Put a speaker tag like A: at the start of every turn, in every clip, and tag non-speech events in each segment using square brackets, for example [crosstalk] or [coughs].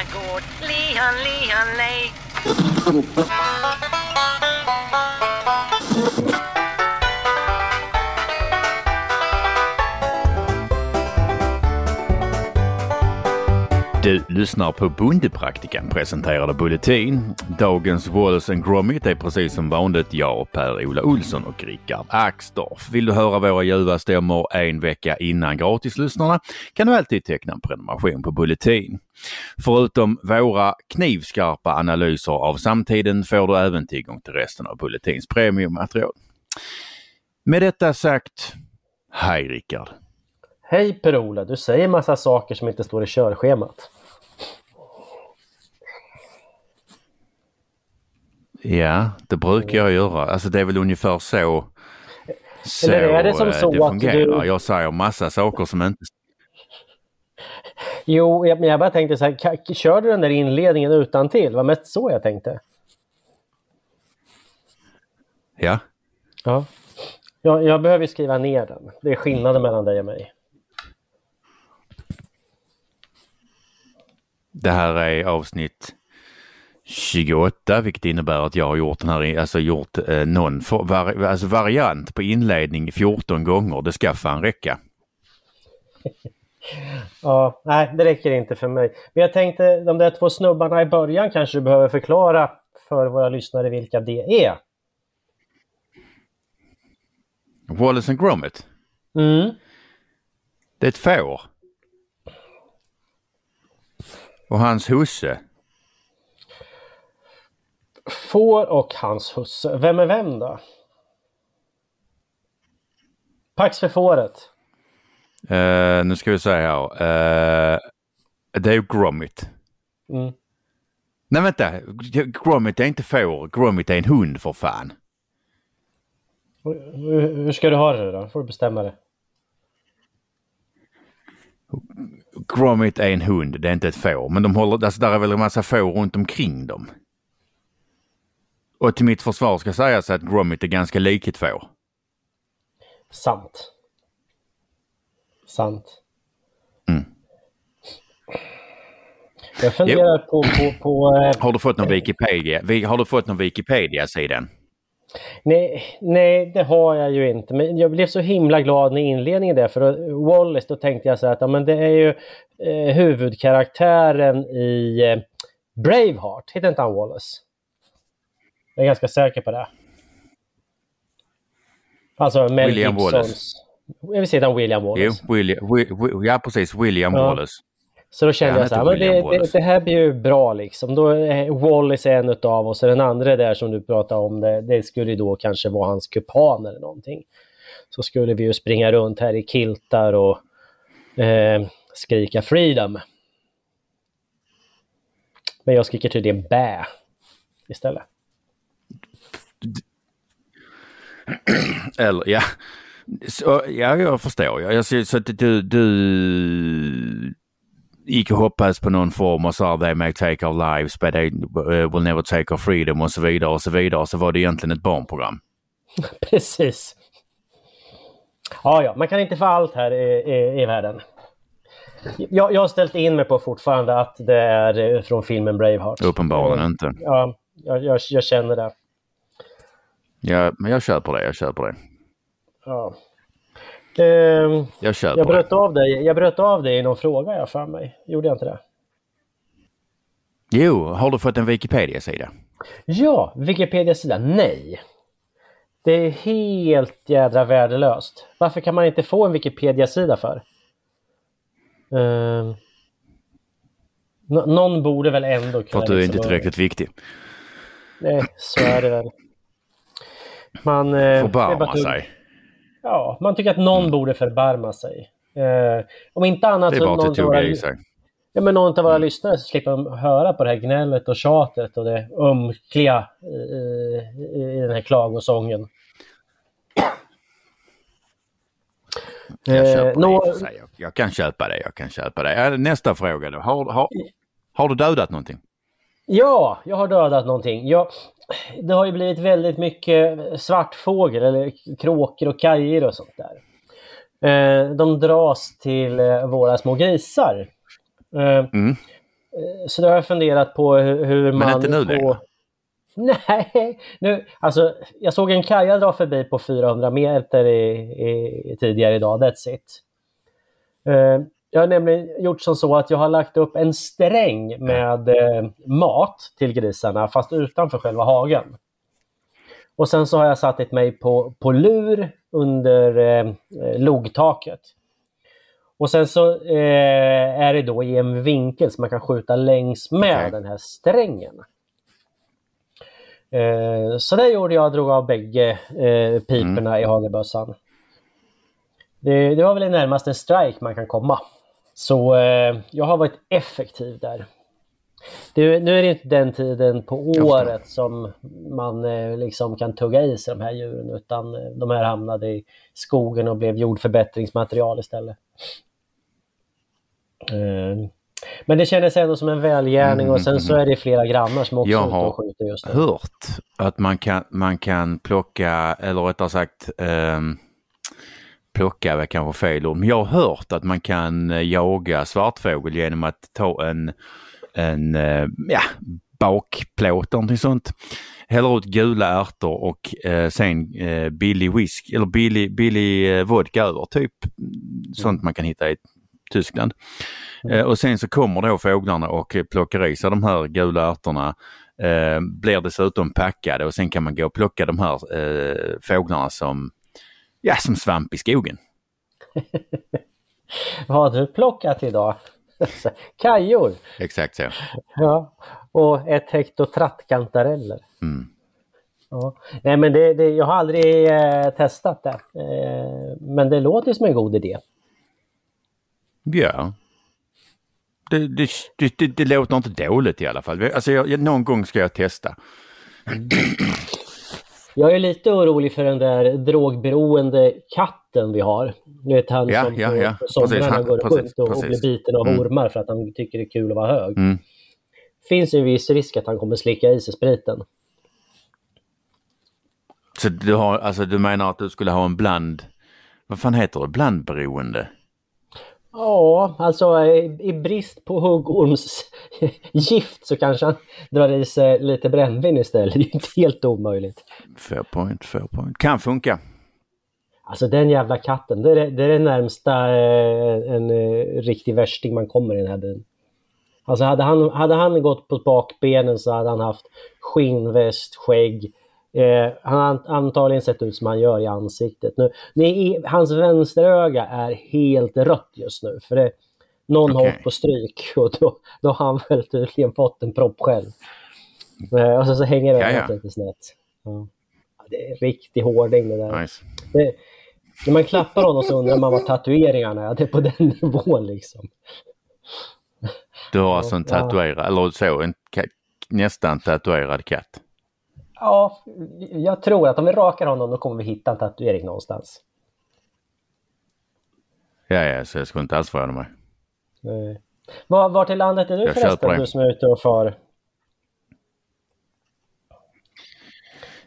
A: my god, Leon, Leon, Lay. [laughs]
B: Du lyssnar på Bondepraktikan presenterade Bulletin. Dagens Wallace and Gromit är precis som vanligt jag, Per-Ola Olsson och Rickard Axdorff. Vill du höra våra ljuva stämmor en vecka innan gratislyssnarna kan du alltid teckna en prenumeration på Bulletin. Förutom våra knivskarpa analyser av samtiden får du även tillgång till resten av Bulletins premiummaterial. Med detta sagt, hej Rickard!
C: Hej Per-Ola, du säger massa saker som inte står i körschemat.
B: Ja, det brukar jag göra. Alltså det är väl ungefär så, så
C: Eller är det som
B: eh,
C: så
B: det
C: att
B: fungerar.
C: du-
B: Jag säger massa saker som inte...
C: Jo, jag, men jag bara tänkte så här, kör du den där inledningen utan till? Det var mest så jag tänkte.
B: Ja,
C: Ja. Jag, jag behöver skriva ner den. Det är skillnaden mellan dig och mig.
B: det här är avsnitt 28 vilket innebär att jag har gjort den här, alltså gjort eh, någon var, alltså variant på inledning 14 gånger. Det ska fan räcka. [laughs]
C: Ja, nej, det räcker inte för mig. Men jag tänkte, de där två snubbarna i början kanske du behöver förklara för våra lyssnare vilka det är.
B: Wallace and Gromit,
C: Mm.
B: det är ett får. Och hans husse,
C: Får och hans husse. Vem är vem då? Pax för fåret.
B: eh, nu ska vi se här, eh, det är ju Gromit.
C: Mm.
B: Nej vänta, Gromit är inte får, Gromit är en hund för fan.
C: Hur, hur ska du ha det då? får du bestämma det.
B: Gromit är en hund, det är inte ett får. Men de håller, alltså där är väl en massa får runt omkring dem. Och till mitt försvar ska sägas att Gromit är ganska lik ett får.
C: Sant. Sant.
B: Mm.
C: Jag funderar på... på, på eh,
B: Har du fått någon Wikipedia? Har du fått någon Wikipedia-sidan?
C: nej, nej, det har jag ju inte. Men jag blev så himla glad när inledningen där. För då- Wallace, då tänkte jag så här att ja, men det är ju eh, huvudkaraktären i eh, Braveheart. Heter inte han Wallace? Jag är ganska säker på det. Alltså Mel
B: William
C: Gibsons...
B: Wallace.
C: Jag vill säga William
B: Jo,
C: Wallace.
B: William, Wi, Wi, ja precis, William
C: Ja.
B: Wallace.
C: Så då kände
B: Ja,
C: jag så här, men det, det, det här blir ju bra liksom. Då är Wallace en utav oss och den andra där som du pratade om, det, det skulle ju då kanske vara hans kupan eller någonting. Så skulle vi ju springa runt här i kiltar och eh, skrika freedom. Men jag skriker tydligen bä istället. [clears throat]
B: Eller ja, så, ja jag förstår. Jag, så att du, du gick och hoppades på någon form och sa they may take our lives but they uh, will never take our freedom och så vidare och så vidare. Så var det egentligen ett barnprogram. [laughs]
C: Precis. Ja, ja, man kan inte få allt här i, i, i världen. Jag, jag har ställt in mig på fortfarande att det är eh, från filmen Braveheart.
B: Uppenbarligen inte.
C: Ja, jag, jag, jag känner det.
B: Ja, men jag köper det, jag köper det.
C: Ja. Ehm,
B: Jag köper
C: jag, bröt
B: det.
C: av dig, jag bröt av dig i någon fråga jag för mig. Gjorde jag inte det?
B: Jo, har du fått en Wikipedia-sida?
C: Ja, Wikipedia-sida. Nej. Det är helt jädra värdelöst. Varför kan man inte få en Wikipedia-sida för? Nå- någon borde väl ändå kunna...
B: För att du är inte
C: liksom-
B: tillräckligt viktig.
C: Nej, så är det väl. Man... eh, det är bara
B: Förbarma
C: att-
B: sig.
C: Ja, man tycker att någon borde förbarma sig. Eh, om inte annat
B: Det är bara att
C: våra,
B: tugga i sig.
C: ja, men någon av våra lyssnare så slipper de höra på det här gnället och tjatet och det ömkliga i, i, i den här klagosången.
B: Jag
C: Eh,
B: köper det i
C: nå-
B: sig. Jag, kan köpa det, jag kan köpa det. Nästa fråga då. Har, har, har du dödat någonting?
C: Ja, jag har dödat någonting. Jag, det har ju blivit väldigt mycket svartfågel eller kråkor och kajor och sånt där. Eh, de dras till eh, våra små grisar. Eh,
B: Mm.
C: så då har jag funderat på hur, man...
B: Men inte nu längre? [laughs]
C: Nej, nu, alltså jag såg en kaja dra förbi på 400 meter i, i, tidigare idag, that's it. Jag har nämligen gjort som så att jag har lagt upp en sträng med uh, mat till grisarna fast utanför själva hagen. Och sen så har jag satt mig på, på lur under uh, logtaket. Och sen så eh, är det då i en vinkel som man kan skjuta längs med okay. den här strängen. Eh, så det gjorde jag, drog av bägge eh, piporna mm. i hagelbössan. Det, det, var väl det närmaste strike man kan komma. Så eh, jag har varit effektiv där. Det, nu är det inte den tiden på året som man eh, liksom kan tugga i sig de här djuren utan eh, de här hamnade i skogen och blev jordförbättringsmaterial istället. Eh, men det kändes ändå som en välgärning mm, och sen så mm. är det flera grannar som också
B: Jag har skjuter just nu. hört att man kan, man kan plocka, eller rättare sagt eh, plocka är kanske fel ord, men jag har hört att man kan eh, jaga svartfågel genom att ta en, en eh, ja, bakplåt eller någonting sånt. Häller ut gula ärtor och eh, sen eh, billig whisky eller billig, billig eh, vodka över, typ sånt man kan hitta i Tyskland. Mm. Eh, och sen så kommer då fåglarna och plockar i sig de här gula ärtorna. Eh, blir dessutom packade och sen kan man gå och plocka de här eh, fåglarna som, ja, som svamp i skogen.
C: Vad [laughs] har du plockat idag? [laughs] Kajor!
B: Exakt så.
C: Ja, och ett hekto trattkantareller.
B: Mm.
C: Ja. Nej men det, det, jag har aldrig eh, testat det. Eh, men det låter som en god idé.
B: Ja. Det, det, det, det, låter inte dåligt i alla fall. Alltså jag, någon gång ska jag testa.
C: Jag är lite orolig för den där drogberoende katten vi har. Du vet han ja, som ja, ja. på somrarna går runt och, och, blir biten av mm. ormar för att han tycker det är kul att vara hög.
B: Mm.
C: finns en viss risk att han kommer slicka i sig spriten.
B: Så du, har, alltså, du menar att du skulle ha en bland, vad fan heter det, blandberoende?
C: Ja, alltså i brist på huggormsgift så kanske han drar i sig lite brännvin istället. Det är inte helt omöjligt.
B: Fair point, fair point. Kan funka.
C: Alltså den jävla katten, det är det, är det närmsta eh, en eh, riktig värsting man kommer i den här byn. Alltså hade han, hade han gått på bakbenen så hade han haft skinnväst, skägg, Eh, han har antagligen sett ut som han gör i ansiktet. Nu, nej, hans vänsteröga är helt rött just nu. För det, någon okay. har åkt på stryk och då, då har han väl tydligen fått en propp själv. Eh, och så, så hänger det ja, lite snett. Ja. Det är riktig hårding det där.
B: Nice.
C: Det, när man klappar honom så undrar man vad tatueringarna är. Det är på den nivån liksom.
B: Du har alltså en tatuerad, eller så, en nästan tatuerad katt?
C: Ja, jag tror att om vi rakar honom då kommer vi hitta en tatuering någonstans.
B: Ja, ja, så jag skulle inte alls förvåna mig.
C: Nej. Var, vart i landet är du jag förresten, du som är ute och far?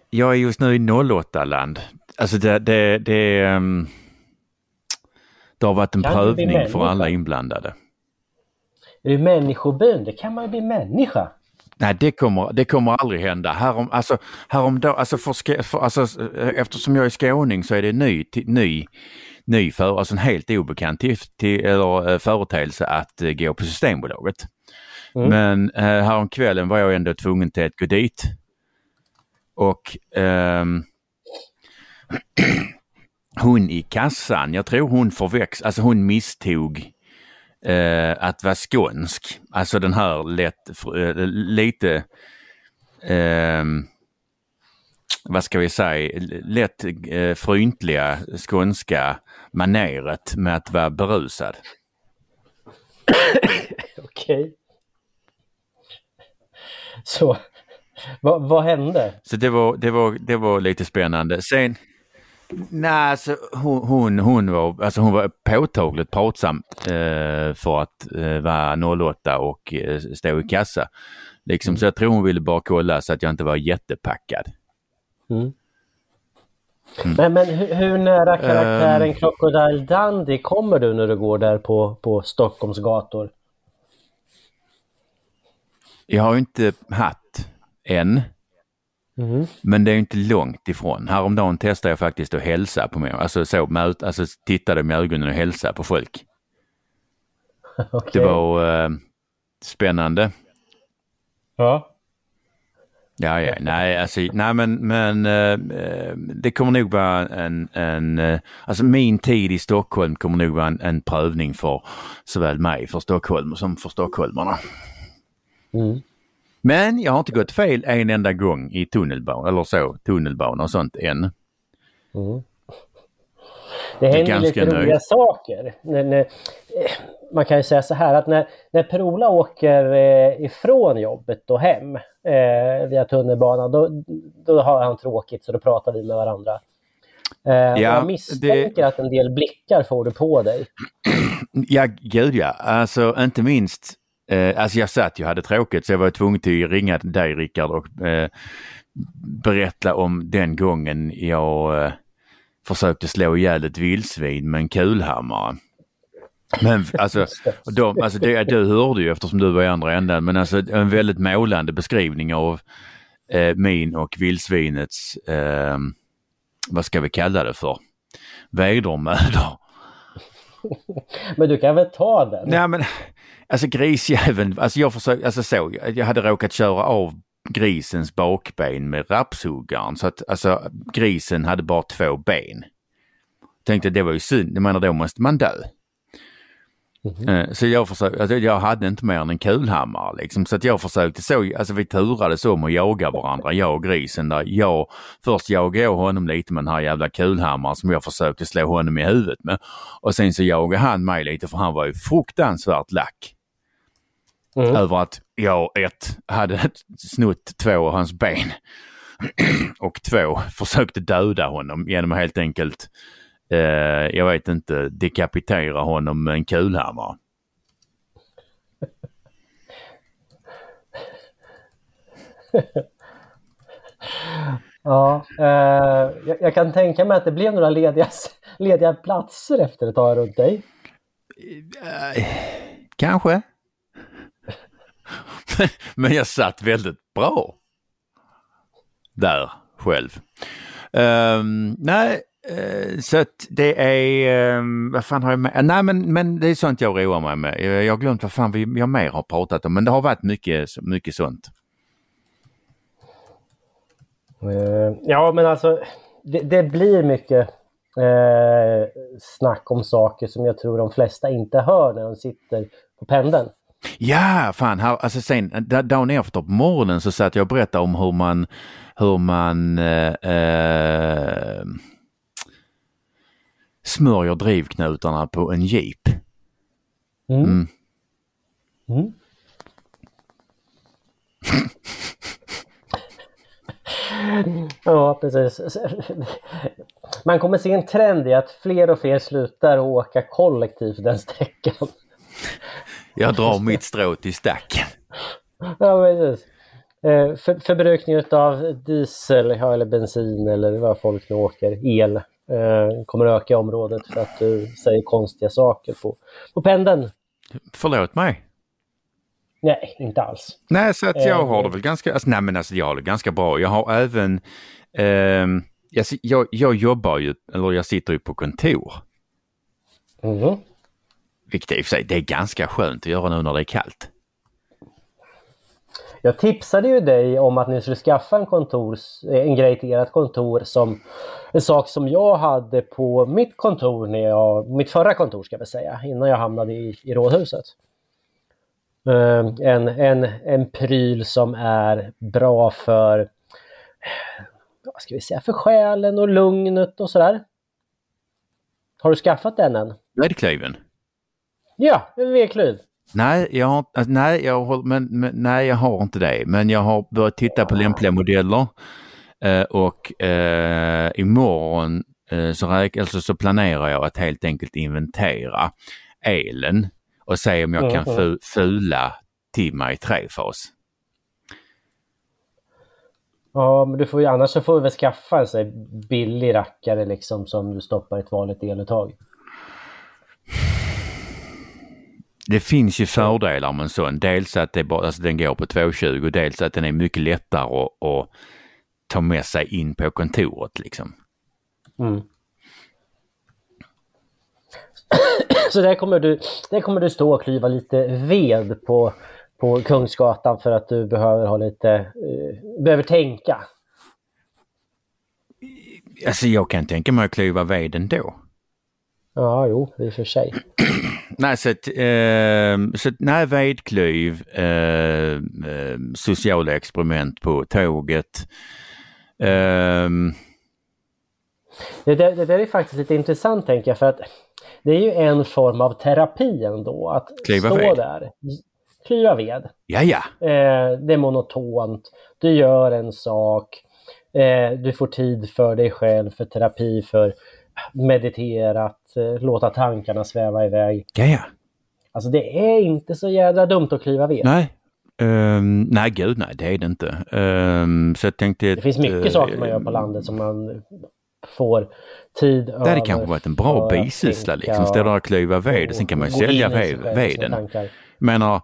B: Jag är just nu i 08-land. Alltså det, det, det, um, det har varit en kan prövning för alla inblandade.
C: Är du människobyn? Det kan man ju bli människa.
B: Nej, det kommer, det kommer aldrig hända. Härom, alltså, häromdag, alltså, för, för, alltså, eftersom jag är skåning så är det ny, ny, ny för, alltså en helt obekant till, till, eller, eh, företeelse att uh, gå på Systembolaget. Mm. Men uh, häromkvällen var jag ändå tvungen till att gå dit. Och um, [clears throat] hon i kassan, jag tror hon förväx, alltså hon misstog eh, att vara skånsk. Alltså den här lätt, eh, lite, eh, vad ska vi säga, lätt eh, fryntliga skånska maneret med att vara berusad. [coughs]
C: Okej. Okay. Så vad, vad hände?
B: Så det var, det, var, det var lite spännande. Sen, Nej, alltså, hon, hon, hon, var, alltså, hon var påtagligt pratsam eh, för att eh, vara 08 och eh, stå i kassa. Liksom, mm. Så jag tror hon ville bara kolla så att jag inte var jättepackad.
C: Mm. Mm. Men, men hur, hur nära karaktären um, Crocodile Dundee kommer du när du går där på, på Stockholms gator?
B: Jag har ju inte haft än.
C: Mm.
B: Men det är inte långt ifrån. Häromdagen testade jag faktiskt att hälsa på mig. Alltså, så, möt, alltså tittade med ögonen och hälsa på folk.
C: Okay. [laughs]
B: Det var eh, spännande.
C: Ja.
B: Ja, ja, [laughs] nej, alltså, nej men, men eh, det kommer nog vara en, en eh, alltså min tid i Stockholm kommer nog vara en, en prövning för såväl mig för Stockholm som för stockholmarna.
C: Mm.
B: Men jag har inte gått fel en enda gång i tunnelbana eller så, tunnelbana och sånt än.
C: Mm. Det händer
B: ganska
C: lite roliga
B: nöjd.
C: saker. När, när, eh, man kan ju säga så här att när, när Per-Ola åker eh, ifrån jobbet och hem eh, via tunnelbanan då, då har han tråkigt så då pratar vi med varandra. Eh, jag misstänker att en del blickar får du på dig. [clears throat]
B: Ja, gud ja. Alltså inte minst, eh, alltså jag satt ju hade tråkigt så jag var tvungen att ringa dig Rickard och eh, berätta om den gången jag eh, försökte slå ihjäl ett vildsvin med en kulhammare. Men alltså, [laughs] de, alltså det, du hörde ju eftersom du var i andra änden, men alltså en väldigt målande beskrivning av eh, min och vildsvinets, eh, vad ska vi kalla det för, vedermödor. [laughs]
C: Men du kan väl ta den?
B: Nej men, alltså grisjäveln, alltså jag försökte, alltså så, jag hade råkat köra av grisens bakben med rapshuggaren så att alltså grisen hade bara två ben. Tänkte det var ju synd, jag menar då måste man dö. Mm. Så jag försökte, alltså jag hade inte mer än en kulhammare liksom så att jag försökte så, alltså vi turades om att jaga varandra, jag och grisen där. Jag, först jagade jag honom lite med den här jävla kulhammaren som jag försökte slå honom i huvudet med. Och sen så jagade han mig lite för han var ju fruktansvärt lack. Mm. Över att jag ett hade snott två av hans ben [clears throat] och två försökte döda honom genom att helt enkelt eh, jag vet inte, dekapitera honom med en kulhammare.
C: ja, eh, jag, jag, kan tänka mig att det blev några lediga, lediga platser efter ett tag runt dig.
B: Eh, kanske. [laughs] Men jag satt väldigt bra där själv. Um, nej, så att det är, um, vad fan har jag med? Nej men, men det är sånt jag roar mig med. Jag, har glömt vad fan vi, jag mer har pratat om men det har varit mycket, mycket sånt.
C: Uh, ja men alltså det, det blir mycket uh, snack om saker som jag tror de flesta inte hör när de sitter på pendeln.
B: Ja, fan, här, alltså sen dagen efter på morgonen så satt jag och berättade om hur man, hur man eh, eh, smörjer drivknutarna på en jeep.
C: Mm. Mm. Mm. [laughs] ja, precis. Man kommer se en trend i att fler och fler slutar åka kollektivt den sträckan.
B: Jag drar mitt strå till stacken.
C: Ja, precis. Eh, för, förbrukning av diesel eller bensin eller vad folk nu åker, el, eh, kommer öka i området för att du säger konstiga saker på, på pendeln.
B: Förlåt mig.
C: Nej, inte alls.
B: Nej, så att jag har det väl ganska, alltså, nej men alltså jag har det ganska bra. Jag har även, eh, jag, jag, jag jobbar ju, eller jag sitter ju på kontor.
C: Mm.
B: Vilket i och för sig, det är ganska skönt att göra nu när det är kallt.
C: Jag tipsade ju dig om att ni skulle skaffa en, kontors, en grej till ert kontor som en sak som jag hade på mitt kontor, när jag, mitt förra kontor ska vi säga, innan jag hamnade i, i rådhuset. En, en, en pryl som är bra för, vad ska vi säga, för själen och lugnet och sådär. Har du skaffat den än?
B: Gräddklyven?
C: Ja, en vedklyv.
B: Nej, jag har, alltså, nej, jag har, men, men, nej, jag har inte det. Men jag har börjat titta på lämpliga modeller eh, och eh, imorgon eh, så, räk, alltså, så planerar jag att helt enkelt inventera elen och se om jag kan fu, fula timma i trefas.
C: Ja, men du får ju annars så får du väl skaffa en så billig rackare liksom som du stoppar i ett vanligt eluttag.
B: Det finns ju fördelar med en sån. Dels att det bara, alltså den går på 2,20 och dels att den är mycket lättare att, att ta med sig in på kontoret liksom.
C: Mm. Så där kommer, du, där kommer du stå och klyva lite ved på, på Kungsgatan för att du behöver ha lite, eh, behöver tänka.
B: Alltså jag kan tänka mig att klyva ved ändå.
C: Ja, jo, i och för sig. [clears throat]
B: nej, så att, eh, så att, nej, vedklyv, eh, eh, sociala experiment på tåget. Eh,
C: det, där, det där är faktiskt lite intressant tänker jag för att det är ju en form av terapi ändå att
B: Kliva
C: stå
B: ved.
C: där, klyva ved.
B: ja, ja.
C: Eh, det är monotont, du gör en sak, eh, du får tid för dig själv, för terapi, för mediterat, eh, låta tankarna sväva iväg.
B: Ja, ja.
C: Alltså det är inte så jädra dumt att klyva ved.
B: Nej. Ehm, nej, gud nej, det är det inte. Ehm, så jag tänkte...
C: Det finns mycket
B: eh,
C: saker man gör på landet som man får tid
B: Det hade
C: över
B: kanske varit en bra bisyssla liksom. Stå där
C: och-
B: klyva ved och sen kan man ju sälja
C: in i sig
B: ve-
C: själv, sina
B: veden. menar,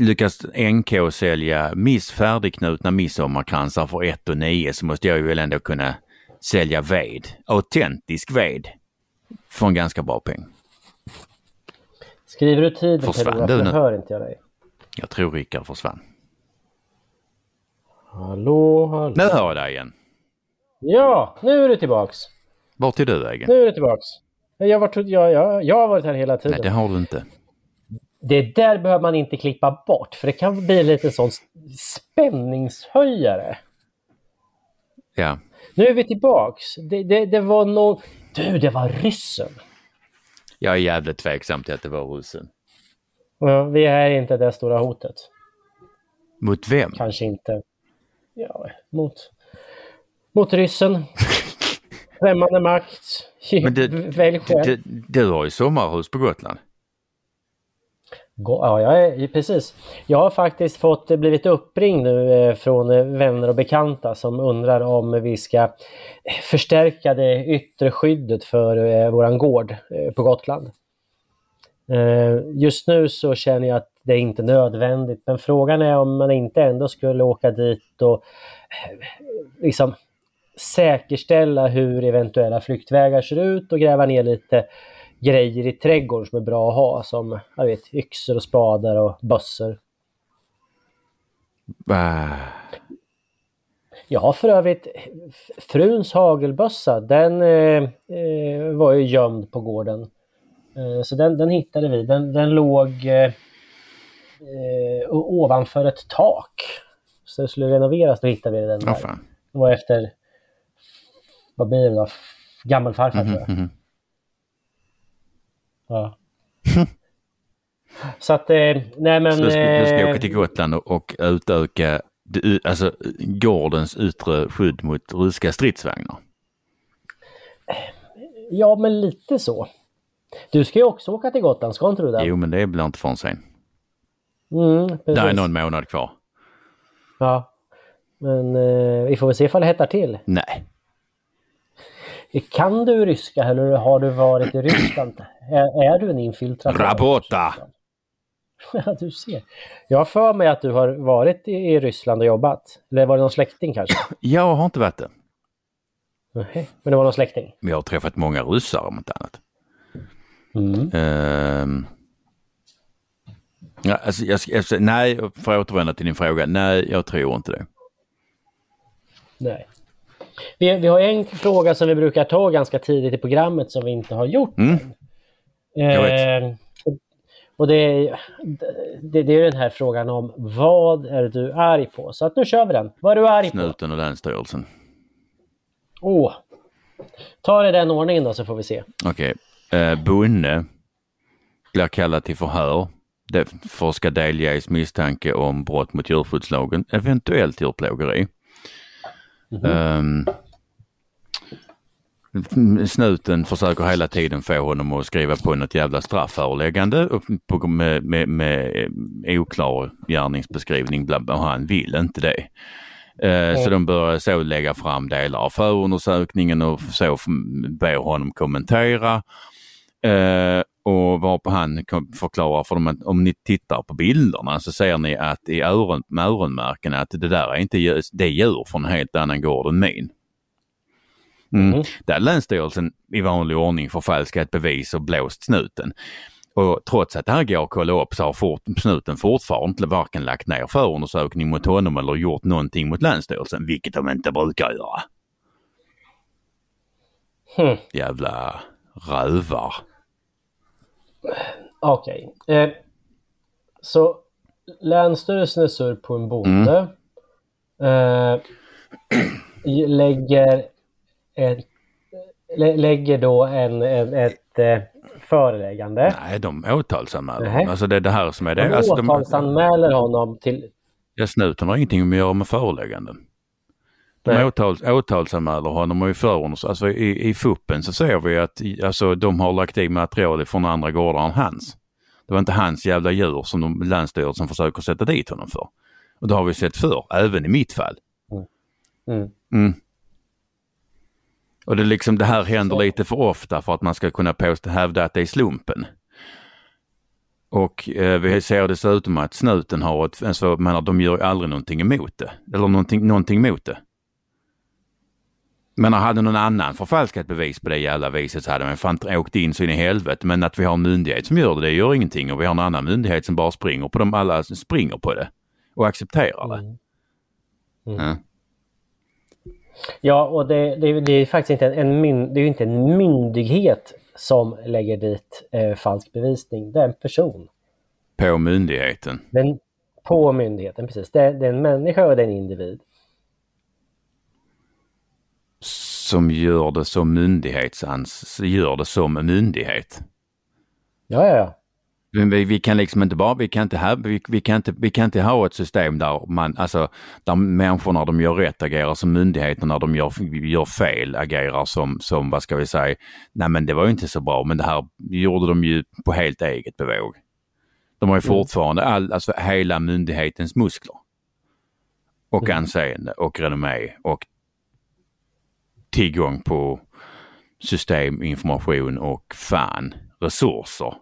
B: lyckas NK sälja miss färdigknutna midsommarkransar för 1 och 9 så måste jag ju väl ändå kunna sälja ved, autentisk ved, för en ganska bra peng.
C: Skriver du tiden
B: Försvann du nu?
C: hör inte jag dig.
B: Jag tror Rickard försvann.
C: Hallå, hallå.
B: Nu hör jag dig igen.
C: Ja, nu är du tillbaks.
B: Vart är du vägen?
C: Nu är du tillbaks. Jag, var, jag, jag, jag har varit här hela tiden.
B: Nej, det har du inte.
C: Det där behöver man inte klippa bort för det kan bli lite sån spänningshöjare.
B: Ja,
C: Nu är vi tillbaks. Det, det, det var någon... Du, det var ryssen.
B: jag är jävligt tveksam till att det var ryssen.
C: Ja, vi är inte det stora hotet.
B: Mot vem?
C: Kanske inte. Ja, mot, mot ryssen. [laughs] Främmande makt.
B: Men det-
C: Välj själv.
B: Du, du har ju sommarhus på Gotland.
C: Ja, jag är, precis. Jag har faktiskt fått eh, blivit uppringd nu eh, från eh, vänner och bekanta som undrar om vi ska förstärka det yttre skyddet för våran gård på Gotland. Just nu så känner jag att det är inte nödvändigt men frågan är om man inte ändå skulle åka dit och liksom säkerställa hur eventuella flyktvägar ser ut och gräva ner lite grejer i trädgården som är bra att ha som jag vet, yxor och spadar och bössor.
B: Ah,
C: Jag har för övrigt fruns hagelbössa. Den eh, eh, var ju gömd på gården. Eh, så den, den hittade vi. Den, den låg eh, eh, ovanför ett tak. Så det skulle renoveras, då hittade vi den där.
B: fan.
C: Det var efter, vad blir det då? Gammelfarfar tror jag.
B: Mhm.
C: Ja. [laughs] Så att, eh, nej men...
B: Så du ska, du ska
C: eh,
B: åka till Gotland och, och utöka det alltså, gårdens yttre skydd mot ryska stridsvagnar.
C: Ja, men lite så. Du ska ju också åka till Gotland, ska inte du det?
B: Jo, men det blir inte förrän sen.
C: Mm, precis.
B: Det är någon månad kvar.
C: Ja. Men eh, vi får väl se ifall det hettar till.
B: Nej.
C: Kan du ryska eller har du varit i Ryssland? Är, är du en infiltratör?
B: Rabota! [laughs]
C: Ja, du ser. Jag har för mig att du har varit i, Ryssland och jobbat. Eller var det någon släkting kanske? [clears throat]
B: Jag har inte varit det.
C: Nej, Men det var någon släkting?
B: Men jag har träffat många ryssar om inte annat.
C: Mm.
B: Ehm. Ja, alltså, jag, jag, nej, för att återvända till din fråga. Nej, jag tror inte det.
C: Nej. Vi, vi har en fråga som vi brukar ta ganska tidigt i programmet som vi inte har gjort.
B: Mm.
C: Eh, och- det är, det, det är den här frågan om vad är du arg på? Så att nu kör vi den. Vad är du arg på?
B: Snuten och Länsstyrelsen.
C: Åh. Ta det i den ordningen då så får vi se.
B: Okej. Eh, Bonne blir kallad till förhör. Därför ska delges misstanke om brott mot djurskyddslagen, eventuellt djurplågeri. Ehm, snuten försöker hela tiden få honom att skriva på något jävla strafföreläggande på- med, med, med oklar gärningsbeskrivning bla, och han vill inte det. Eh, Så de börjar så lägga fram delar av förundersökningen och så ber honom kommentera. Eh, Och varpå han förklarar för dem att om ni tittar på bilderna så ser ni att i öron, med öronmärken att det där är inte det är djur från en helt annan gård än min. Mm. Mm. Där Länsstyrelsen i vanlig ordning förfalskat bevis och blåst snuten. Och trots att det här går att kolla upp så har fort, snuten fortfarande varken lagt ner förundersökning mot honom eller gjort någonting mot Länsstyrelsen, vilket de inte brukar göra. Hmm. Jävla rövar.
C: Okej. Okay. Eh, så Länsstyrelsen är sur på en bonde. Mm. Eh, lägger, ett, lä, lägger då en, en ett eh, föreläggande.
B: Nej, de åtalsanmäler honom. Alltså det är det här som är det.
C: De
B: alltså,
C: åtalsanmäler honom till...
B: Ja, snuten har ingenting att göra med förelägganden. De åtals, åtalsanmäler honom och i förundersökningen, alltså i, i FUPen så ser vi att alltså, de har lagt i material från andra gårdar än hans. Det var inte hans jävla djur som de, Länsstyrelsen försöker sätta dit honom för. Och det har vi sett förr, även i mitt fall. Mm. Mm. Mm. Och det, liksom, det här händer så. lite för ofta för att man ska kunna påstå, hävda att det är slumpen. Och eh, vi ser dessutom att snuten har ett, alltså, menar, de gör aldrig någonting emot det. Eller någonting, någonting mot det. Men hade någon annan förfalskat bevis på det jävla viset så hade man fan åkt in så in i helvete. Men att vi har en myndighet som gör det, det gör ingenting. Och vi har en annan myndighet som bara springer på dem, alla springer på det. Och accepterar det. Mm. Mm.
C: Ja. ja, och det, det, det, är faktiskt inte en, en, det är inte en myndighet som lägger dit eh, falsk bevisning. Det är en person.
B: På myndigheten?
C: Den, på myndigheten, precis. Det, det är en människa och det är en individ
B: som gör det som myndighetsans, gör det som myndighet.
C: Ja, ja, ja.
B: Men vi, vi, kan liksom inte bara, vi kan inte, ha, vi, vi, kan inte, vi kan inte ha ett system där man, alltså där människor när de gör rätt agerar som myndigheter, när de gör, gör fel agerar som, som, vad ska vi säga, nej men det var ju inte så bra, men det här gjorde de ju på helt eget bevåg. De har ju mm. fortfarande all, alltså hela myndighetens muskler. Och mm. anseende och renommé och tillgång på system, information och fan resurser.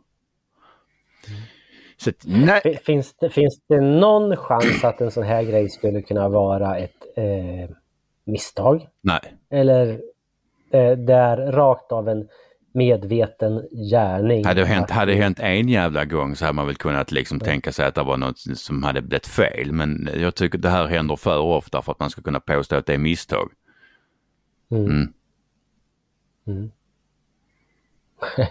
C: Så, nej. Finns, det, finns det någon chans att en sån här grej skulle kunna vara ett eh, misstag?
B: Nej.
C: Eller eh, där rakt av en medveten gärning.
B: Hade det hänt, hade det hänt en jävla gång så hade man väl kunnat liksom tänka sig att det var något som hade blivit fel. Men jag tycker det här händer för ofta för att man ska kunna påstå att det är misstag. Mm. Mm.
C: mm. [laughs]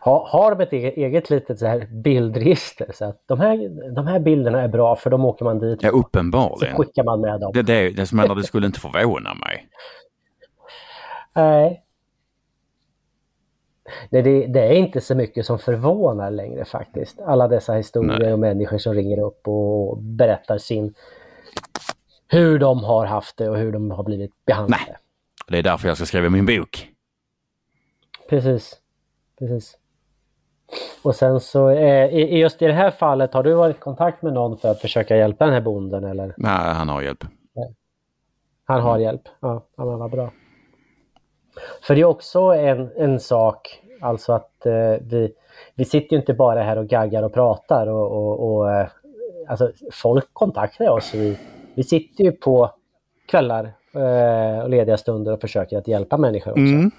C: har, har de ett eget, eget litet så här bildregister så att de här, de här bilderna är bra för de åker man dit.
B: Ja uppenbarligen.
C: Så skickar man med dem.
B: Det, det, det, menar, det skulle inte förvåna mig.
C: Nej. Nej, det, det, är inte så mycket som förvånar längre faktiskt. Alla dessa historier Nej. och människor som ringer upp och berättar sin hur de har haft det och hur de har blivit behandlade. Nej.
B: Det är därför jag ska skriva min bok.
C: Precis. Precis. Och sen så eh, i just i det här fallet, har du varit i kontakt med någon för att försöka hjälpa den här bonden eller?
B: Nej, han har hjälp.
C: Han har hjälp? Ja, ja men vad bra. För det är också en, en sak, alltså att eh, vi, vi sitter ju inte bara här och gaggar och pratar och, och, och eh, alltså folk kontaktar oss. Vi, vi sitter ju på kvällar eh, och lediga stunder och försöker att hjälpa människor också. Mm.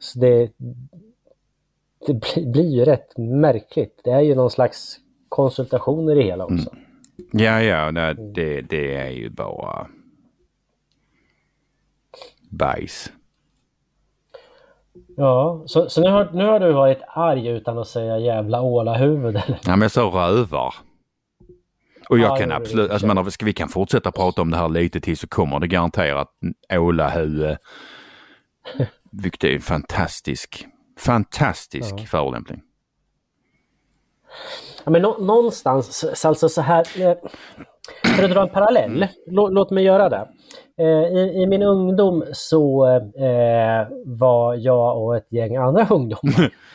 C: Så det, det blir, ju rätt märkligt. Det är ju någon slags konsultationer i hela också. Mm.
B: Ja, ja, det, det, det är ju bara bajs.
C: Ja, så, så nu, har, nu har du varit arg utan att säga jävla ålahuvud eller?
B: Ja, men jag sa rövar. Och jag ja, kan absolut, alltså, men, ska vi kan fortsätta prata om det här lite till så kommer det garanterat ålahuvud. [laughs] Vilket är en fantastisk, fantastisk ja. förolämpning.
C: Ja, men nå någonstans, alltså så här, eh, för att dra en parallell, mm. låt mig göra det. Eh, I, I, min ungdom så eh, var jag och ett gäng andra ungdomar [laughs]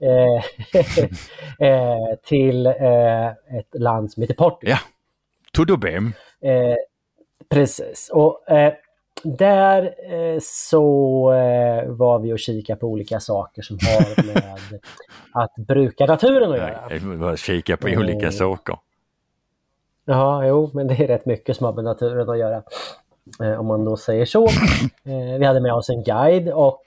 C: [laughs] till eh, ett land som heter Portugal.
B: Ja, tudo bem.
C: precis. Och där eh, så eh, var vi och kikade på olika saker som har [laughs] med att bruka naturen att göra.
B: Bara kika på olika
C: Eh.
B: saker.
C: Ja, jo, men det är rätt mycket som har med naturen att göra. Eh, om man då säger så. [laughs] Eh, vi hade med oss en guide och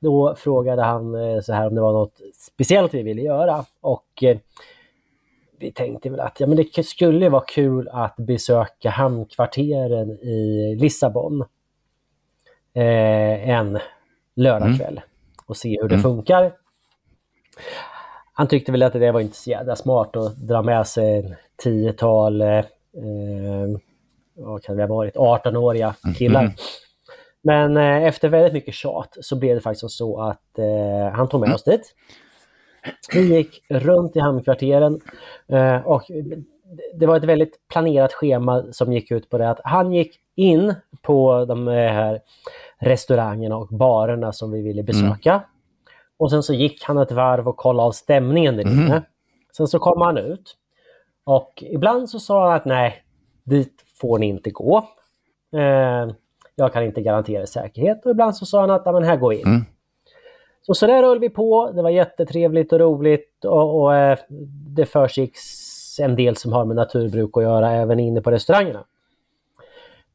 C: då frågade han eh, så här om det var något speciellt vi ville göra. Och vi tänkte väl att ja, men det skulle vara kul att besöka hamnkvarteren i Lissabon en lördagkväll och se hur det
B: Mm.
C: funkar. Han tyckte väl att det var inte så jävla smart att dra med sig en tiotal, eh, vad kan det ha varit, 18-åriga killar.
B: Mhm.
C: Men eh, efter väldigt mycket tjat så blev det faktiskt så att eh, han tog med oss dit. Vi gick runt i hamnkvarteren eh, och det var ett väldigt planerat schema som gick ut på det att han gick in på de här restaurangerna och barerna som vi ville besöka. Och sen så gick han ett varv och kollade av stämningen där inne. Sen så kom han ut. Och ibland så sa han att nej, dit får ni inte gå. Eh, jag kan inte garantera säkerhet. Och ibland så sa han att men här går vi in.
B: Mm.
C: Så, så där höll vi på. Det var jättetrevligt och roligt och, och eh, det försiggick en del som har med naturbruk att göra även inne på restaurangerna.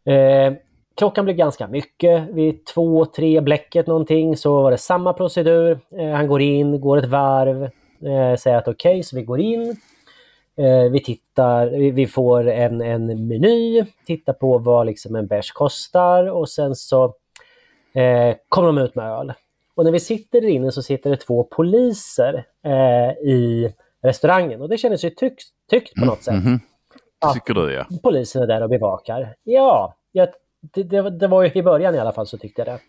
C: Eh, klockan blev ganska mycket. Vid två, tre bläcket någonting så var det samma procedur. Eh, han går in, går ett varv, eh, säger att okej, så vi går in. Eh, vi tittar, vi, får en, en meny, tittar på vad liksom en bärs kostar och sen så eh, kommer de ut med öl. Och när vi sitter där inne så sitter det två poliser eh, i restaurangen och det kändes ju tryggt, tryggt på något sätt.
B: Mhm.
C: Ja.
B: Tycker du ja.
C: Polisen är där och bevakar. Ja, jag, det, det, det var ju i början i alla fall så tyckte jag det.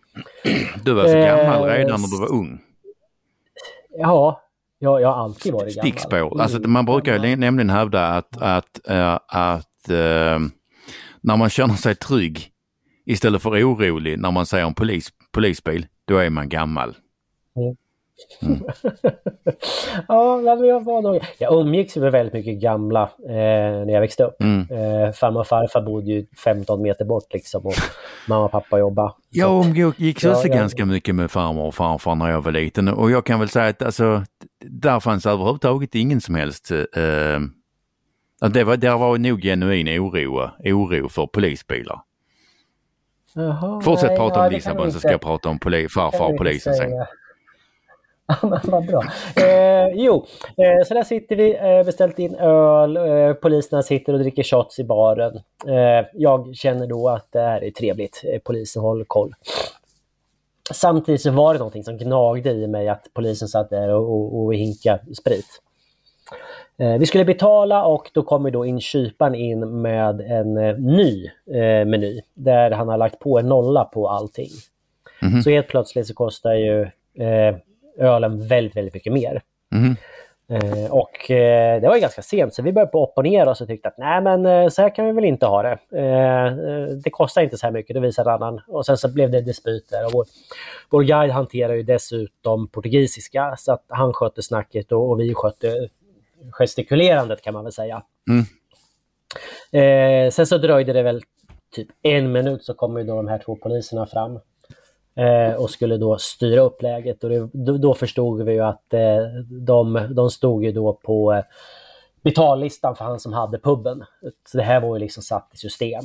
B: Du var så
C: Eh,
B: gammal redan när du var ung.
C: Ja, jag, jag har alltid varit gammal.
B: Stickspår. Alltså, man brukar ju nämligen hävda att, att, äh, att äh, när man känner sig trygg istället för orolig när man ser en polis, polisbil, då är man gammal.
C: ja, [laughs] men jag var nog... Jag umgicks med väldigt mycket gamla eh, när jag växte upp.
B: Mm.
C: Eh, farmor och farfar bodde ju 15 meter bort liksom och mamma och pappa jobbade.
B: Jag umgicks
C: Ja,
B: också
C: ja.
B: ganska mycket med farmor och farfar när jag var liten och jag kan väl säga att alltså, där fanns överhuvudtaget ingen som helst eh, att det var, där var nog genuin oro, oro för polisbilar.
C: Jaha,
B: Fortsätt
C: nej,
B: prata
C: ja,
B: om
C: kan
B: Lissabon så ska jag prata om poli, farfar och polisen sen. [laughs]
C: Ja, Vad bra. Eh, jo, eh, så där sitter vi, eh, beställt in öl, eh, poliserna sitter och dricker shots i baren. Eh, jag känner då att det här är trevligt, eh, polisen håller koll. Samtidigt så var det någonting som gnagde i mig att polisen satt där och, och, och hinkade sprit. Eh, vi skulle betala och då kommer då inkyparen in med en eh, ny eh, meny där han har lagt på en nolla på allting.
B: Mhm.
C: Så helt plötsligt så kostar ju eh, ölen väldigt, väldigt mycket mer.
B: Mhm.
C: Eh, och eh, det var ju ganska sent så vi började på opponera oss och tyckte att nej men eh, så här kan vi väl inte ha det. Eh, eh, det kostar inte så här mycket, det visade annan. Och sen så blev det dispyter. Och vår, vår guide hanterar ju dessutom portugisiska så att han skötte snacket och, och vi skötte gestikulerandet kan man väl säga.
B: Mm.
C: Eh, sen så dröjde det väl typ en minut så kom ju då de här två poliserna fram eh, och skulle då styra upp läget. Och det, då, förstod vi ju att eh, de, de stod ju då på eh, betallistan för han som hade puben. Så det här var ju liksom satt i system.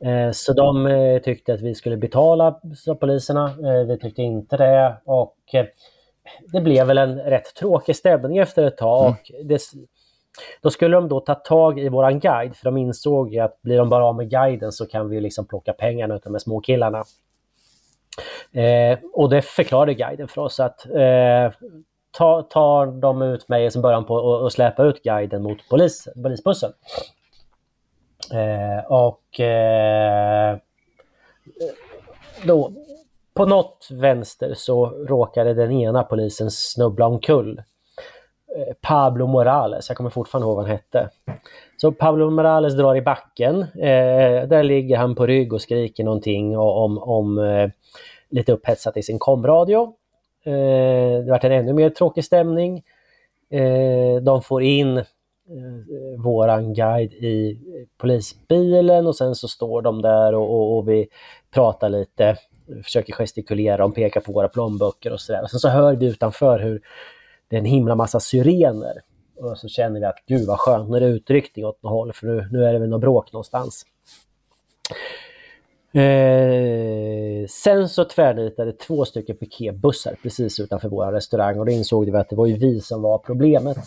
C: Eh, Så de eh, tyckte att vi skulle betala, sa poliserna. Eh, Vi tyckte inte det. Och det blev väl en rätt tråkig stämning efter ett tag. Och det, då skulle de då ta tag i våran guide, för de insåg ju att blir de bara av med guiden så kan vi liksom plocka pengarna utav de här småkillarna. Eh, och det förklarade guiden för oss att eh, ta, tar de ut mig som börjar på att- släpa ut guiden mot polis, polisbussen. Eh, och eh, då, på något vänster så råkade den ena polisen snubbla omkull. Eh, Pablo Morales, jag kommer fortfarande ihåg vad han hette. Så Pablo Morales drar i backen. Eh, där ligger han på rygg och skriker någonting om, om eh, lite upphetsat i sin komradio. Eh, det vart en ännu mer tråkig stämning. Eh, de får in eh, våran guide i polisbilen och sen så står de där och, och, och vi pratar lite, försöker gestikulera, och pekar på våra plånböcker och sådär. Sen så hör vi utanför hur det är en himla massa syrener. Och så känner vi att gud vad skönt, nu är det utryckning åt något håll för nu, nu är det väl något bråk någonstans. Eh, sen så tvärnitade två stycken piketbussar precis utanför vår restaurang och då insåg vi att det var ju vi som var problemet.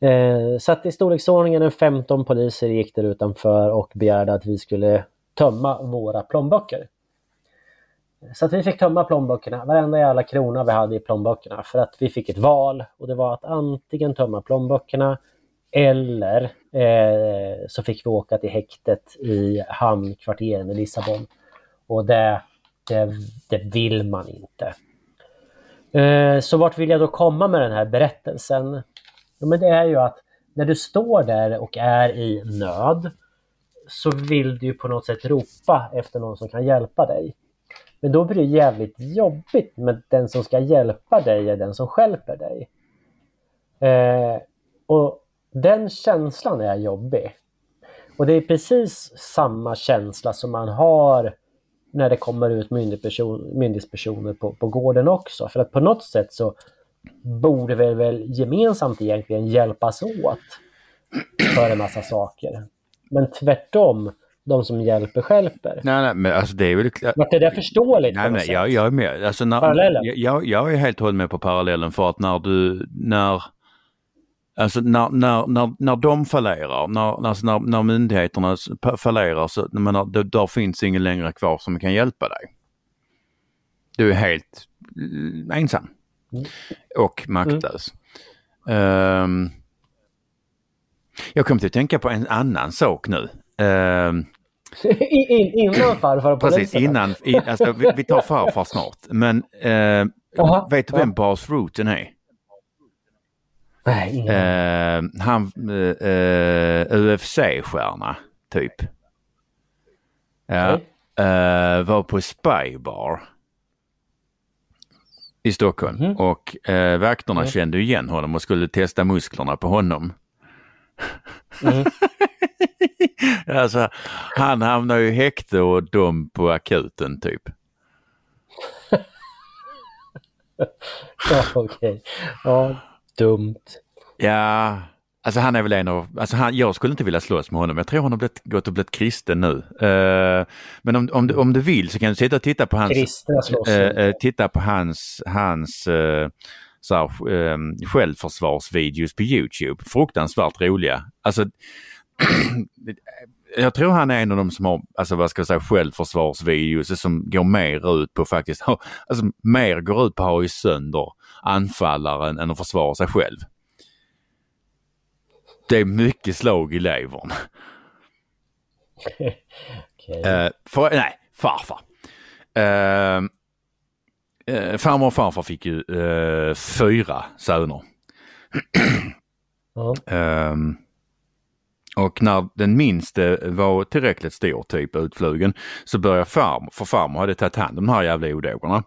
C: Eh, så att i storleksordningen 15 poliser gick där utanför och begärde att vi skulle tömma våra plånböcker. Så att vi fick tömma plånböckerna, varenda jävla krona vi hade i plånböckerna för att vi fick ett val och det var att antingen tömma plånböckerna eller eh, så fick vi åka till häktet i hamnkvarteren i Lissabon. Och det, det, det vill man inte. Eh, så vart vill jag då komma med den här berättelsen? Ja, men det är ju att när du står där och är i nöd så vill du på något sätt ropa efter någon som kan hjälpa dig. Men då blir det jävligt jobbigt med den som ska hjälpa dig är den som skälper dig. Eh, och den känslan är jobbig. Och det är precis samma känsla som man har när det kommer ut myndighetspersoner på, på gården också. För att på något sätt så borde vi väl gemensamt egentligen hjälpas åt för en massa saker. Men tvärtom, de som hjälper skälper.
B: Nej, nej, men alltså det är väl...
C: Vart det där förståeligt?
B: Nej, nej, jag, jag är med. Alltså när, parallellen? Jag, jag är helt hållen med på parallellen för att när du, när Alltså när, när, när, när de fallerar, när, alltså när, när myndigheterna fallerar så menar, då, där finns ingen längre kvar som kan hjälpa dig. Du är helt uh, ensam mm. och maktlös. Mm. Um, jag kom till att tänka på en annan sak nu. [laughs] Um,
C: In, innan farfar
B: polisen? Precis, innan. In, alltså, vi, vi tar farfar snart. Men uh, vet du vem Bas Rutten är?
C: Nej,
B: uh, han, uh, uh, UFC-stjärna, typ. Ja. Okay. var på Spybar i Stockholm mm. och uh, vakterna mm. kände igen honom och skulle testa musklerna på honom. Mm. [laughs] alltså, han hamnade ju i häkte och dom på akuten typ. [laughs]
C: ja, okej. Okay. Ja, dumt.
B: Ja, alltså han är väl en av, alltså han, jag skulle inte vilja slåss med honom. Jag tror han har blivit, gått och blivit kristen nu. Uh, men om, om, du, om du vill så kan du sitta och titta på hans, uh, titta på hans, hans uh, så här, um, självförsvarsvideos på Youtube. Fruktansvärt roliga. Alltså, [clears throat] jag tror han är en av de som har, alltså vad ska jag säga, självförsvarsvideos som går mer ut på faktiskt, [laughs] alltså mer går ut på att ha i sönder anfallaren än att försvara sig själv. Det är mycket slag i levern. [laughs] okay. uh, för, nej, farfar. Uh, uh, farmor och farfar fick ju fyra söner. mm. Och när den minste var tillräckligt stor, typ utflugen, så började farmor, för farmor hade tagit hand om de här jävla odågorna.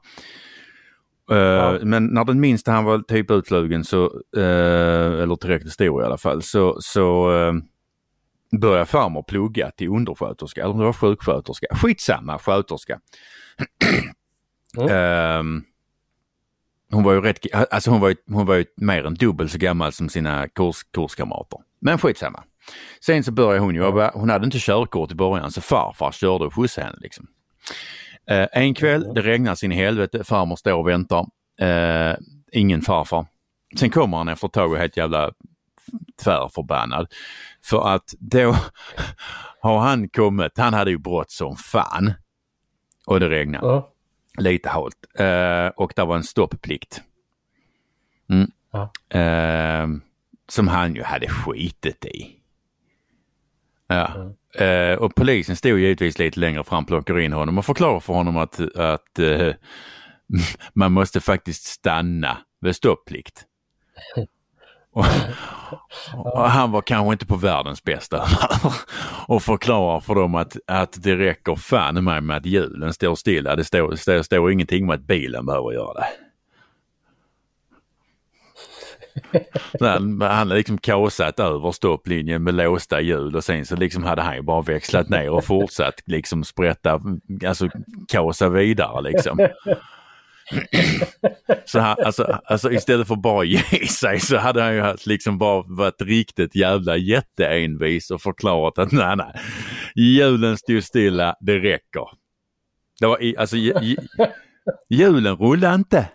B: Uh, ja. Men när den minsta han var typ utflugen så, uh, eller tillräckligt stor i alla fall, så, så uh, började farmor plugga till undersköterska, eller om det var sjuksköterska. Skitsamma, sköterska. Mm. [clears throat] hon var ju rätt, alltså hon var ju, hon var ju mer än dubbelt så gammal som sina kurs, kurskamrater. Men skitsamma. Sen så började hon jobba, hon hade inte körkort i början så farfar körde och skjutsade henne liksom. Eh, en kväll, det regnar sin helvete, farmor står och väntar. Eh, ingen farfar. Sen kommer han efter ett tag och är helt jävla tvärförbannad. För att då [laughs] har han kommit, han hade ju brott som fan. Och det regnade. Uh. Lite halt. Eh, och det var en stopplikt. Mm. Uh. Eh, som han ju hade skitit i. Ja. Mm. Uh, och polisen stod givetvis lite längre fram, plockar in honom och förklarar för honom att, att uh, [laughs] man måste faktiskt stanna vid stopplikt. [laughs] och, och, han var kanske inte på världens bästa [laughs] och förklarar för dem att, att det räcker fan med, med att hjulen står stilla. Det står, står, står ingenting om att bilen behöver göra det. [laughs] han hade liksom kasat över stopplinjen med låsta hjul och sen så liksom hade han ju bara växlat ner och fortsatt liksom sprätta, alltså kasa vidare liksom. [laughs] Så han, alltså, alltså istället för bara ge sig så hade han ju liksom bara varit riktigt jävla jätteenvis och förklarat att nej nej, hjulen stod stilla, det räcker. Det var i, alltså [laughs] hjulen rullade inte.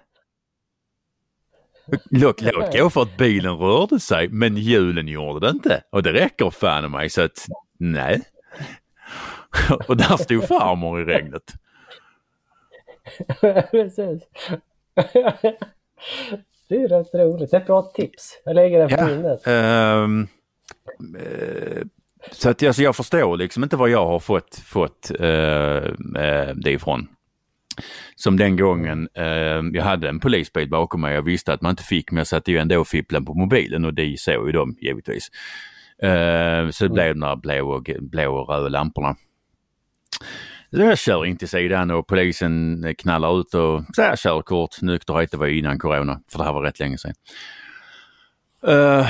B: Låt, låt gå för att bilen rörde sig men hjulen gjorde det inte och det räcker fan mig så att nej. [laughs] Och där stod farmor i regnet. [laughs]
C: Precis. [laughs] det är rätt roligt. Det är ett bra tips. Jag lägger det på ja, minnet. Um,
B: uh, så att alltså, jag förstår liksom inte vad jag har fått, fått uh, uh, det ifrån. Som den gången jag hade en polisbil bakom mig. Jag visste att man inte fick men jag satte ju ändå fipplen på mobilen och det såg ju de givetvis. så det blev de där blå och, blå och röda lamporna. Jag kör in till sidan och polisen knallar ut och säger körkort, nykterhet, det var innan corona, för det här var rätt länge sedan. Uh,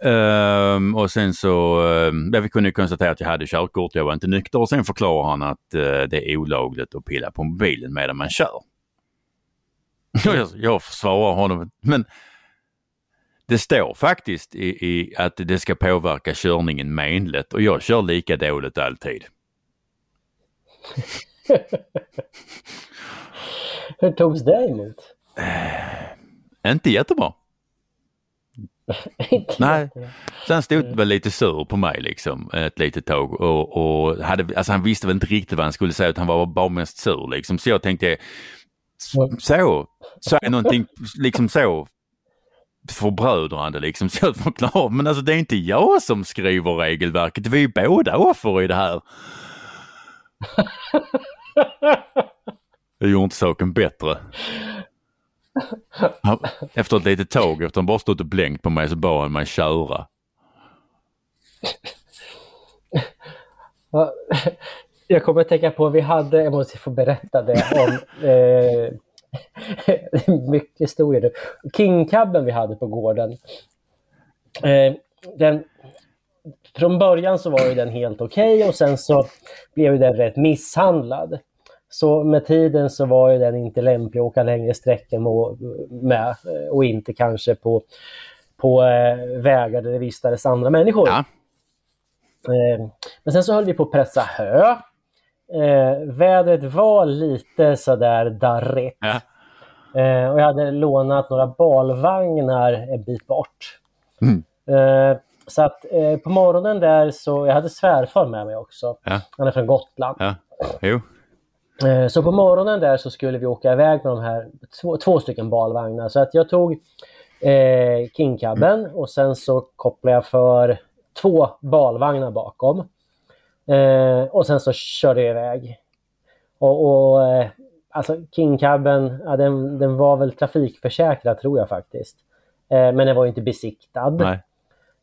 B: um, och sen så, uh, vi kunde konstatera att jag hade körkort, jag var inte nykter och sen förklarar han att uh, det är olagligt att pilla på mobilen medan man kör. [laughs] jag, jag försvarar honom, men det står faktiskt i, i, att det ska påverka körningen menligt och jag kör lika dåligt alltid. [laughs]
C: Hur togs det emot?
B: inte jättebra. [laughs] Nej, så han stod väl lite sur på mig liksom ett litet tag och, och hade, alltså han visste väl inte riktigt vad han skulle säga utan han var bara mest sur liksom. Så jag tänkte, så, så är någonting liksom så förbrödrande liksom. [laughs] Så jag förklarar, men alltså det är inte jag som skriver regelverket, vi är ju båda offer i det här. [laughs] Det gjorde inte saken bättre. [laughs] Efter ett litet tag, efter han bara stått och blänkt på mig så bad han mig köra.
C: Jag kommer att tänka på, vi hade, jag måste få berätta det om eh, [laughs] mycket historia nu. Kingcabben vi hade på gården. Eh, den från början så var ju den helt okej okay och sen så blev den rätt misshandlad. Så med tiden så var ju den inte lämplig att åka längre sträckor med och inte kanske på, på eh, vägar där det vistades andra människor. Ja. Eh, men sen så höll vi på att pressa hö. Eh, vädret var lite sådär darrigt. Ja. Och jag hade lånat några balvagnar en bit bort. Mm. Så att eh, på morgonen där så, jag hade svärfar med mig också. Ja. Han är från Gotland. Ja. Jo. Eh, så på morgonen där så skulle vi åka iväg med de här två, två stycken balvagnar. Så att jag tog eh, King-cabben mm. och sen så kopplade jag för två balvagnar bakom. Eh, och sen så körde jag iväg. Och, och eh, alltså King-cabben, ja, den, den var väl trafikförsäkrad tror jag faktiskt. Eh, men den var inte besiktad.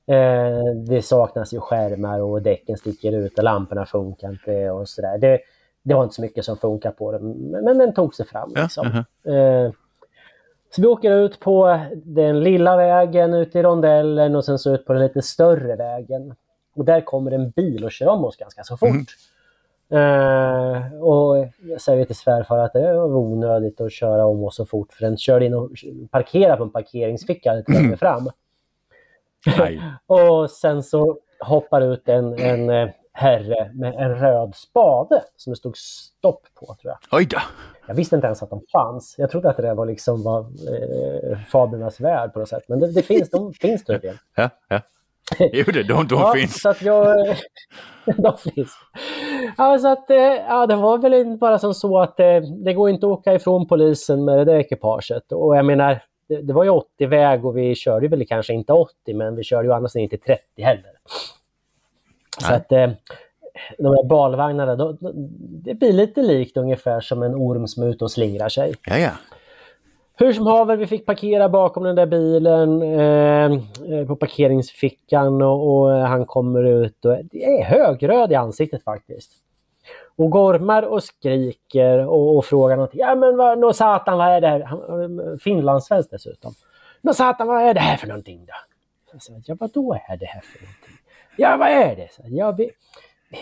C: Eh, det saknas ju skärmar och däcken sticker ut och lamporna funkar inte och sådär. Det, det var inte så mycket som funkar på den, men den tog sig fram. Liksom. uh -huh. eh, så vi åker ut på den lilla vägen ut i rondellen och sen så ut på den lite större vägen. Och där kommer en bil och kör om oss ganska så fort. Mm. Uh, och jag säger till svärfar att det var onödigt att köra om oss så fort för den körde in och parkerade på en parkeringsficka lite längre fram. [laughs] och sen så hoppar ut en, en eh, herre med en röd spade som det stod stopp på tror jag.
B: Oj då.
C: Jag visste inte ens att de fanns. Jag trodde att det var liksom var, eh, fablernas värld på något sätt. Men det, det finns, de finns tydligen.
B: Ja, ja. Jo, det, de, de [laughs] ja, finns.
C: Så att jag, [laughs] de finns. Ja, så att, eh, ja, det var väl bara som så att det, eh, det går inte att åka ifrån polisen med det där ekipaget. Och jag menar, det, det var ju 80-väg och vi körde väl kanske inte 80 men vi körde ju annars inte 30 heller. Så att eh, de här balvagnarna, då, då, det blir lite likt ungefär som en orm som är ute och slingrar sig.
B: Ja, ja.
C: Hur som haver, vi fick parkera bakom den där bilen eh, eh på parkeringsfickan och, och, han kommer ut och är högröd i ansiktet faktiskt och gormar och skriker och, och frågar någonting. Ja men vad, nå satan vad är det här? Finlandssvensk dessutom. Nå satan, vad är det här för någonting då? Jag sa, ja vad är det här för någonting? Ja, vad är det? Ja, vi,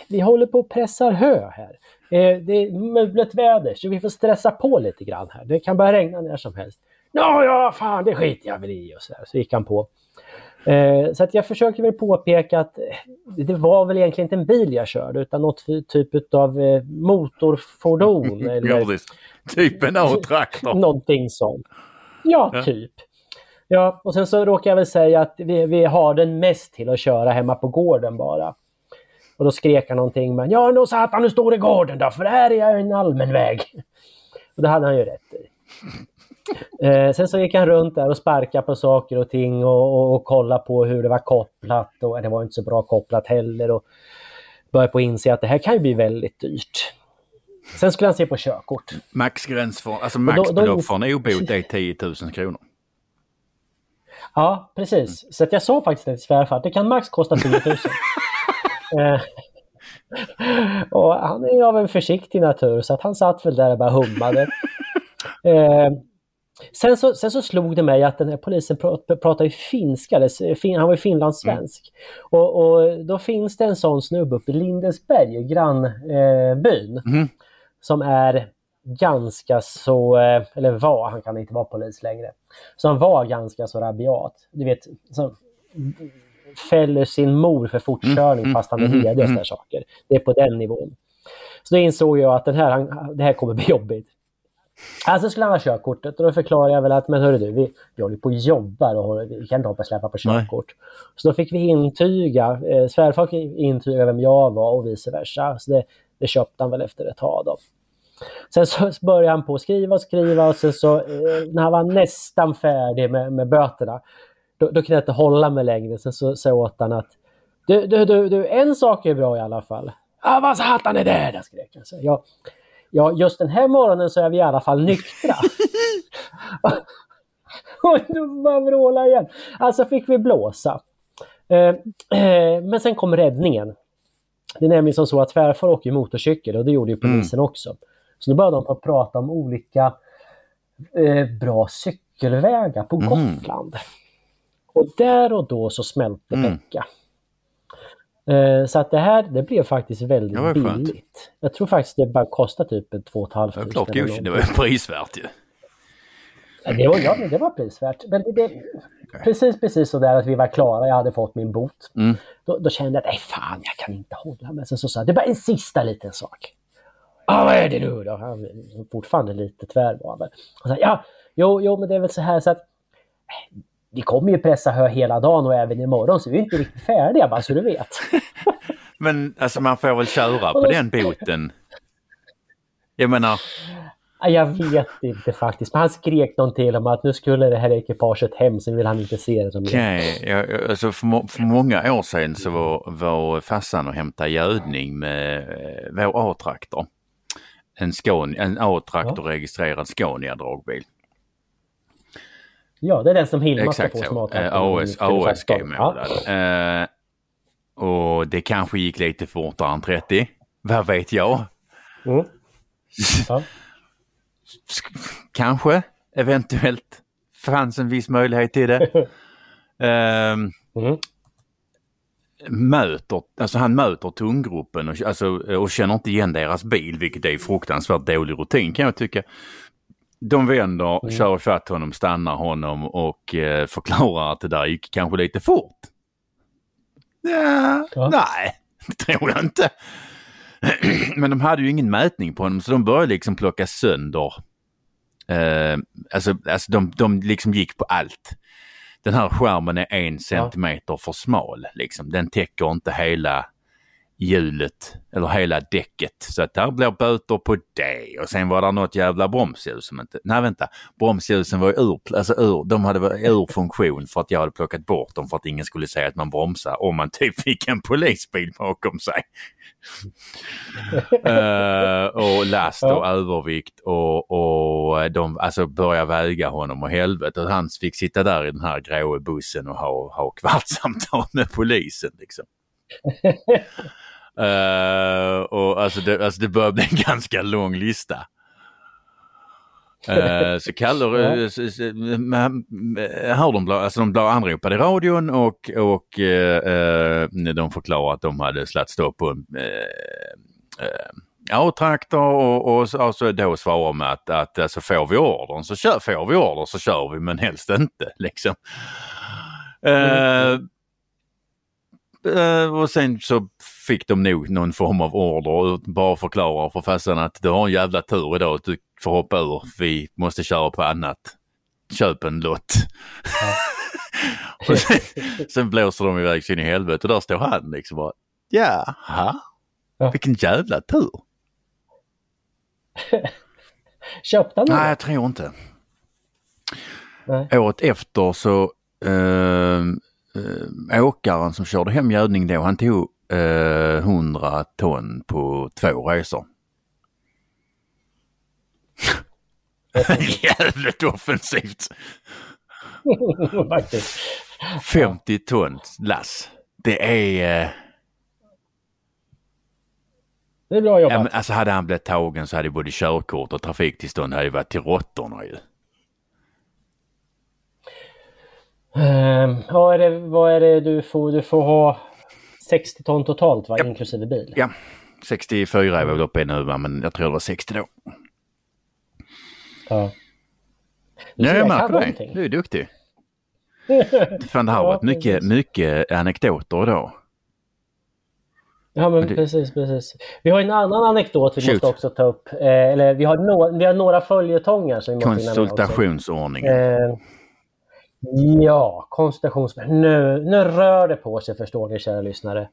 C: vi håller på och pressar hö här. Eh, det är mulet väder så vi får stressa på lite grann här. Det kan börja regna när som helst. Nå ja, fan det skiter jag väl i och så där. Så gick han på. Eh, så att jag försöker väl påpeka att det var väl egentligen inte en bil jag körde utan något typ av eh, motorfordon. [laughs] eller
B: typ en A-traktor. [laughs]
C: Någonting sånt. Ja, ja, typ. Ja, och sen så råkar jag väl säga att vi, vi har den mest till att köra hemma på gården bara. Och då skrek han någonting men ja, nu satan nu står det gården då, för här är en allmän väg. Och det hade han ju rätt i. Eh, sen så gick han runt där och sparkade på saker och ting och, och, och kollade på hur det var kopplat och det var inte så bra kopplat heller. Och började på att inse att det här kan ju bli väldigt dyrt. Sen skulle han se på körkort.
B: Maxgräns för, alltså maxbelopp för en obot är 10 000 kronor.
C: Ja, precis. Mm. Så att jag sa faktiskt till svärfar att det kan max kosta 10 000. [laughs] eh, och han är av en försiktig natur så att han satt väl där och bara hummade. Eh, Sen så, sen så slog det mig att den här polisen pratar ju finska, eller, han var ju finlandssvensk. Mm. Och, och, då finns det en sån snubbe uppe i Lindesberg, grannbyn, eh, mm. som är ganska så, eh, eller var, han kan inte vara polis längre, han var ganska så rabiat. Du vet, så, fäller sin mor för fortkörning mm. fast han är ledig och sådana saker. Det är på den nivån. Så då insåg jag att den här, det här kommer bli jobbigt. Alltså skulle han ha körkortet och då förklarade jag väl att men hörru du, vi, vi håller på och jobbar och vi kan inte hoppa och släppa på körkort. Nej. Så då fick vi intyga, eh, svärfar intyga vem jag var och vice versa. Så det, det köpte han väl efter ett tag då. Sen så började han på att skriva och skriva och sen så eh, när han var nästan färdig med, med böterna då, då kunde jag inte hålla mig längre. Sen så sa jag åt han att du, du, du, du, en sak är bra i alla fall. Ah, vad satan är det? Där skrek han. Så jag, Ja, just den här morgonen så är vi i alla fall nyktra. [laughs] och då bara vråla igen. Alltså fick vi blåsa. Eh, eh, men sen kom räddningen. Det är nämligen som så att svärfar åker motorcykel och det gjorde ju polisen mm. också. Så då började de prata om olika eh, bra cykelvägar på mm. Gotland. Och där och då så smälte mm. Becka. Eh, så att det här det blev faktiskt väldigt ja, billigt. Skönt. Jag tror faktiskt det bara kostar typ 2 500.
B: Ja, klart godkänt, det var ju prisvärt ju.
C: Ja, det var, ja, det var prisvärt. Men det, det. Precis, precis så där att vi var klara, jag hade fått min bot. Mm. Då, då, kände jag att, nej fan, jag kan inte hålla mig. Sen så sa jag, det är bara en sista liten sak. Ah, vad är det nu då? Han är fortfarande lite tvärvarande. Ja, jo, jo, men det är väl så här så att vi kommer ju pressa hö hela dagen och även imorgon så vi är inte riktigt färdiga bara så du vet. [laughs]
B: Men alltså man får väl köra på den boten? Jag menar...
C: Jag vet inte faktiskt. Men han skrek någonting om att nu skulle det här ekipaget hem, så vill han inte se det som
B: Okej, okay. ja, alltså för, för, många år sedan så var, var farsan och hämtade gödning med eh, vår A-traktor. En, en A-traktor ja. registrerad Scania dragbil.
C: Ja, det är den som Hilma ska få som
B: AS, ASG-målad. Ja. Uh, och det kanske gick lite fortare än 30. Vad vet jag? Mm. [laughs] Ja. kanske, eventuellt fanns en viss möjlighet till det. uh, [laughs] mm. Möter, alltså han möter tunggruppen och, alltså, och känner inte igen deras bil, vilket är fruktansvärt dålig rutin kan jag tycka. De vänder, mm. kör fatt honom, stannar honom och eh, förklarar att det där gick kanske lite fort. Ja, ja. Nej, det tror jag inte. Men de hade ju ingen mätning på honom så de började liksom plocka sönder. Eh, alltså, alltså de, de liksom gick på allt. Den här skärmen är en centimeter för smal. Liksom. Den täcker inte hela hjulet eller hela däcket. Så att där blir böter på det och sen var det något jävla bromsljus som inte, nej vänta, bromsljusen var ur, alltså ur, de hade varit ur funktion för att jag hade plockat bort dem för att ingen skulle säga att man bromsar om man typ fick en polisbil bakom sig. uh, [laughs] och last och ja. övervikt och, och de alltså började väga honom och helvete och han fick sitta där i den här gråa bussen och ha, ha kvartssamtal med polisen liksom. [laughs] Uh, och alltså det, alltså det börjar bli en [laughs] ganska lång lista. Eh, så kallar
C: Ja.
B: eh, s- s- m- m- hör de, bla- alltså de blev anropade i radion och, och eh, eh, de förklarar att de hade slagit stopp på en eh, eh, A-traktor och, och så, alltså då svarar med att, att alltså, får vi ordern så kör, får vi order så kör vi men helst inte liksom. Eh, eh, och sen så fick de nog någon form av order och bara förklarar för farsan att du har en jävla tur idag att du får hoppa ur. Vi måste köra på annat. Köp en lott. [laughs] och sen, sen blåser de iväg så in i helvete och där står han liksom bara Jaha,
C: Ja.
B: vilken jävla tur. [laughs]
C: Köpte han
B: Nej, jag tror inte.
C: Nej.
B: Året efter så eh, eh, åkaren som körde hem gödning då, han tog eh, 100 ton på två resor. [laughs] Jävligt offensivt! [laughs]
C: Faktiskt.
B: 50 ton lass. Det är... Eh,
C: Det är bra jobbat.
B: ja, men alltså hade han blivit tagen så hade både körkort och trafiktillstånd hade varit till råttorna ju.
C: Ehm, vad, är det, vad är det du får? Du får ha 60 ton totalt va? inklusive bil.
B: Ja, 64 är vi väl uppe i nu va? men jag tror det var 60 då.
C: Ja.
B: Ja,
C: ser,
B: jag märker det.
C: någonting.
B: Du är duktig. Fan, det har
C: Ja,
B: varit mycket, mycket anekdoter idag.
C: Ja men precis, precis. Vi har en annan anekdot vi
B: Shoot.
C: måste också ta upp. Eh, eller vi har, nå- vi har några följetongar som vi måste med.
B: Konsultationsordningen.
C: Eh, ja, konsultations... Nu, nu rör det på sig förstår ni kära lyssnare.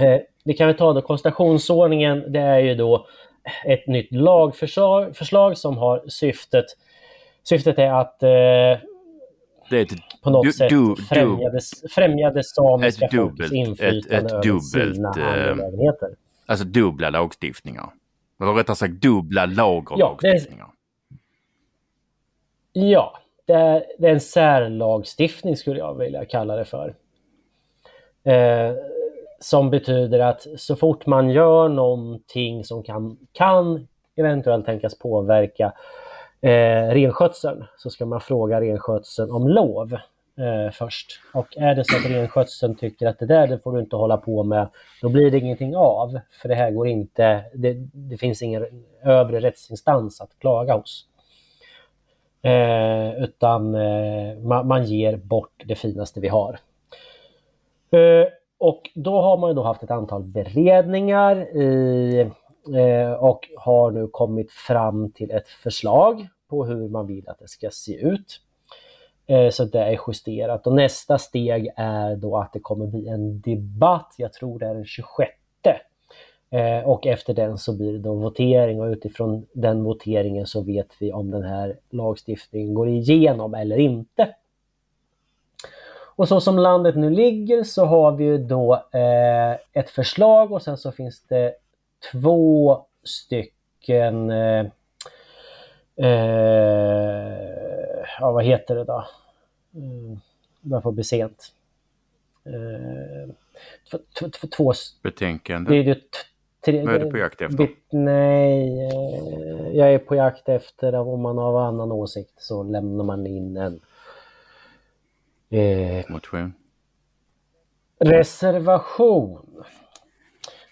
C: Eh, vi kan väl ta då konsultationsordningen. Det är ju då ett nytt lagförslag förslag som har syftet Syftet är att eh,
B: Det
C: på något
B: Du-
C: sätt
B: du-
C: främja, det, samiska folkets inflytande
B: ett- ett
C: över
B: dubbelt,
C: sina
B: eh,
C: angelägenheter.
B: alltså dubbla lagstiftningar. Eller rättare sagt dubbla lager
C: Ja,
B: lagstiftningar.
C: Ja, det är, det är en särlagstiftning skulle jag vilja kalla det för. Eh, som betyder att så fort man gör någonting som kan, kan eventuellt tänkas påverka eh, renskötseln så ska man fråga renskötseln om lov eh, först. Och är det så att renskötseln tycker att det där det får du inte hålla på med, då blir det ingenting av. För det här går inte, det, det finns ingen övre rättsinstans att klaga hos. Eh, utan eh, man, man ger bort det finaste vi har. Eh, och då har man ju då haft ett antal beredningar i, eh, och har nu kommit fram till ett förslag på hur man vill att det ska se ut. Eh, så det är justerat och nästa steg är då att det kommer bli en debatt, jag tror det är den 26 Eh, och efter den så blir det då votering och utifrån den voteringen så vet vi om den här lagstiftningen går igenom eller inte. Och så som landet nu ligger så har vi ju då eh, ett förslag och sen så finns det två stycken eh, eh, ja, vad heter det då? Mm, det börjar få bli sent. Eh, två, två, två, två det
B: Betänkande.
C: är ju tre,
B: Vad är du på jakt efter?
C: bit- Nej, eh, jag är på jakt efter om man har annan åsikt så lämnar man in en eh,
B: Motion.
C: reservation.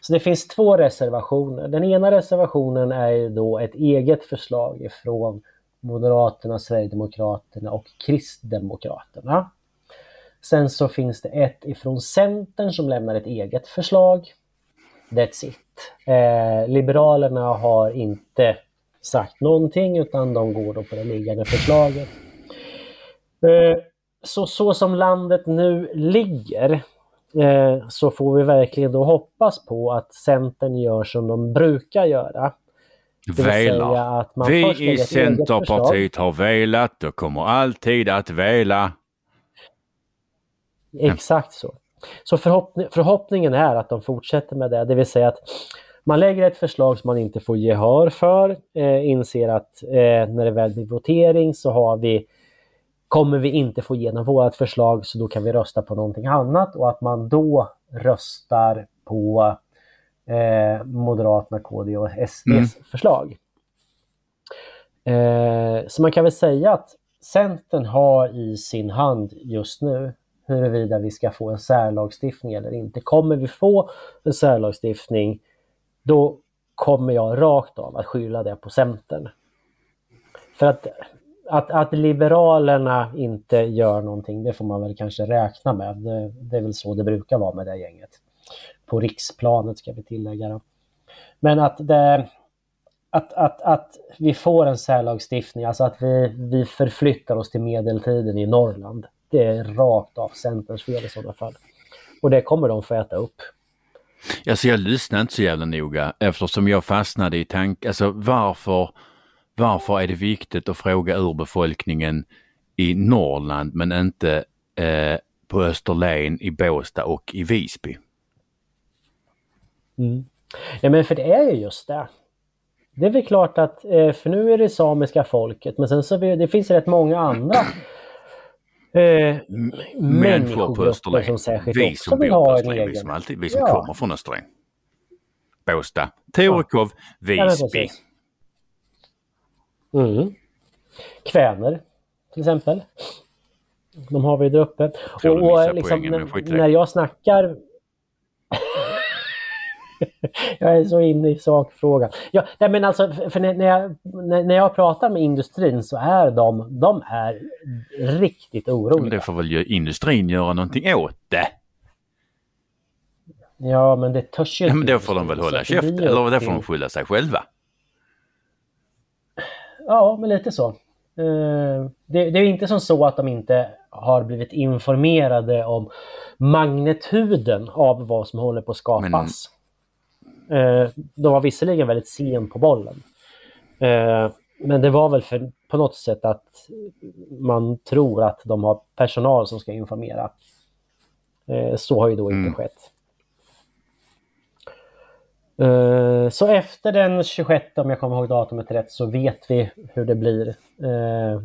C: Så det finns två reservationer. Den ena reservationen är ju då ett eget förslag ifrån Moderaterna, Sverigedemokraterna och Kristdemokraterna. Sen så finns det ett ifrån Centern som lämnar ett eget förslag. That's it. Eh, Liberalerna har inte sagt någonting utan de går då på det liggande förslaget. Eh, så, så som landet nu ligger eh, så får vi verkligen då hoppas på att Centern gör som de brukar göra. Först
B: Vi i. Centerpartiet har velat och kommer alltid att vela.
C: Exakt så. Så förhoppning, förhoppningen är att de fortsätter med det, det vill säga att man lägger ett förslag som man inte får gehör för, eh, inser att eh, när det väl blir votering så har vi, kommer vi inte få igenom vårt förslag så då kan vi rösta på någonting annat och att man då röstar på eh, Moderaterna, KD och SDs
B: Mm.
C: förslag. Eh, så man kan väl säga att Centern har i sin hand just nu huruvida vi ska få en särlagstiftning eller inte. Kommer vi få en särlagstiftning, då kommer jag rakt av att skylla det på Centern. För att, att, att Liberalerna inte gör någonting, det får man väl kanske räkna med. Det, det är väl så det brukar vara med det gänget. På riksplanet ska vi tillägga. Då. Men att, det, att, att, att vi får en särlagstiftning, alltså att vi, vi förflyttar oss till medeltiden i Norrland. Det är rakt av Centerns fel i sådana fall. Och det kommer de få äta upp.
B: Alltså jag lyssnade inte så jävla noga eftersom jag fastnade i tanken, alltså varför, varför är det viktigt att fråga urbefolkningen i Norrland men inte eh, på Österlen, i Båstad och i Visby?
C: Mm. Ja men för det är ju just det. Det är väl klart att, eh, för nu är det samiska folket men sen så det finns rätt många andra
B: eh, människor på Österlen.
C: Som särskilt
B: vi som bor på Österlen, vi som, alltid, vi som ja. kommer från Österlen. Båstad, Torekov, ja. Visby.
C: Mm. Kväner till exempel. De har vi där uppe. Och, och liksom, när, när jag snackar [laughs] jag är så inne i sakfrågan. Ja, nej, men alltså, för när, jag, när jag pratar med industrin så är de, de är riktigt oroliga. Men
B: det får väl industrin göra någonting åt det?
C: Ja, men det törs ju
B: inte. Ja, men då får de väl hålla käften, eller då får de skylla sig själva.
C: Ja, men lite så. Eh, det, det är inte som så att de inte har blivit informerade om magnituden av vad som håller på att skapas. Eh, de var visserligen väldigt sen på bollen. Eh, men det var väl för, på något sätt att man tror att de har personal som ska informera. Eh, så har ju då inte mm. skett. Så efter den 26, om jag kommer ihåg datumet rätt, så vet vi hur det blir.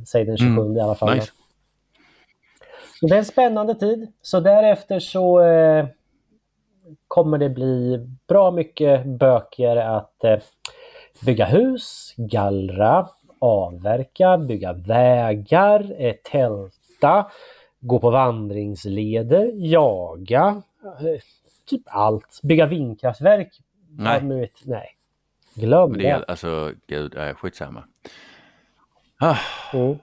C: Säg den 27 mm. i alla fall. Nice. Så det är en spännande tid. Så därefter så kommer det bli bra mycket böcker att eh, bygga hus, gallra, avverka, bygga vägar, eh, tälta, gå på vandringsleder, jaga, eh, typ allt. Bygga vindkraftverk. Nej. Nej. Glöm
B: det. det. Alltså, gud, äh, skitsamma. Ah. Mm.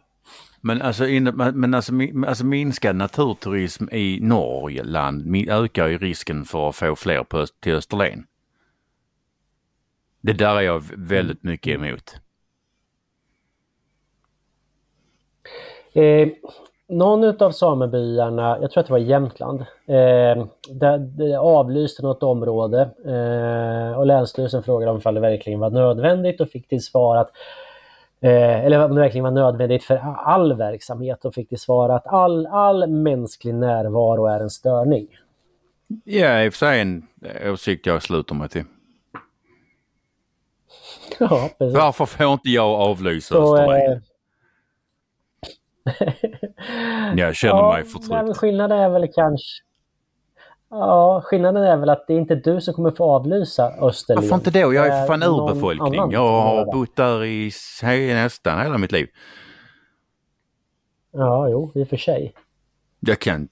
B: Men alltså, in, men alltså, alltså minskad naturturism i Norgeland ökar ju risken för att få fler på, till Österlen. Det där är jag väldigt mycket emot.
C: Eh, någon av samebyarna, jag tror att det var i Jämtland, eh, där, där avlyste något område eh, och Länsstyrelsen frågade om det verkligen var nödvändigt och fick till svar att Eh, eller om det verkligen var nödvändigt för all verksamhet och fick till svar att all, all mänsklig närvaro är en störning.
B: Ja, i och för sig en åsikt jag sluter mig till. [laughs]
C: Ja, precis.
B: Varför får inte jag avlysa Österlen? Eh... jag känner [laughs] ja, mig förtryckt.
C: Skillnaden är väl kanske Ja, skillnaden är väl att det är inte du som kommer få avlysa Österlen.
B: Varför inte då? Jag är fan urbefolkning. Jag har bott där i nästan hela mitt liv.
C: Ja, jo, i och för sig.
B: Jag kan.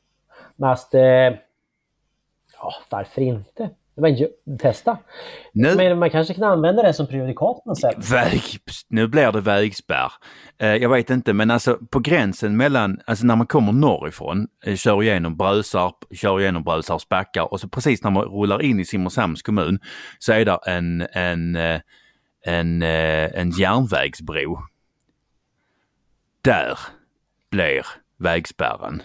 C: Att, eh, ja, varför inte? Men testa. Nu, men man kanske kan använda det som prejudikat på något sätt.
B: Väg, nu blir det vägspärr. Eh, jag vet inte men alltså på gränsen mellan, alltså när man kommer norrifrån, eh, kör igenom Brösarp, kör igenom Brösarps backar och så precis när man rullar in i Simrishamns kommun så är det en, en, eh, en, en, en järnvägsbro. Där blir vägspärren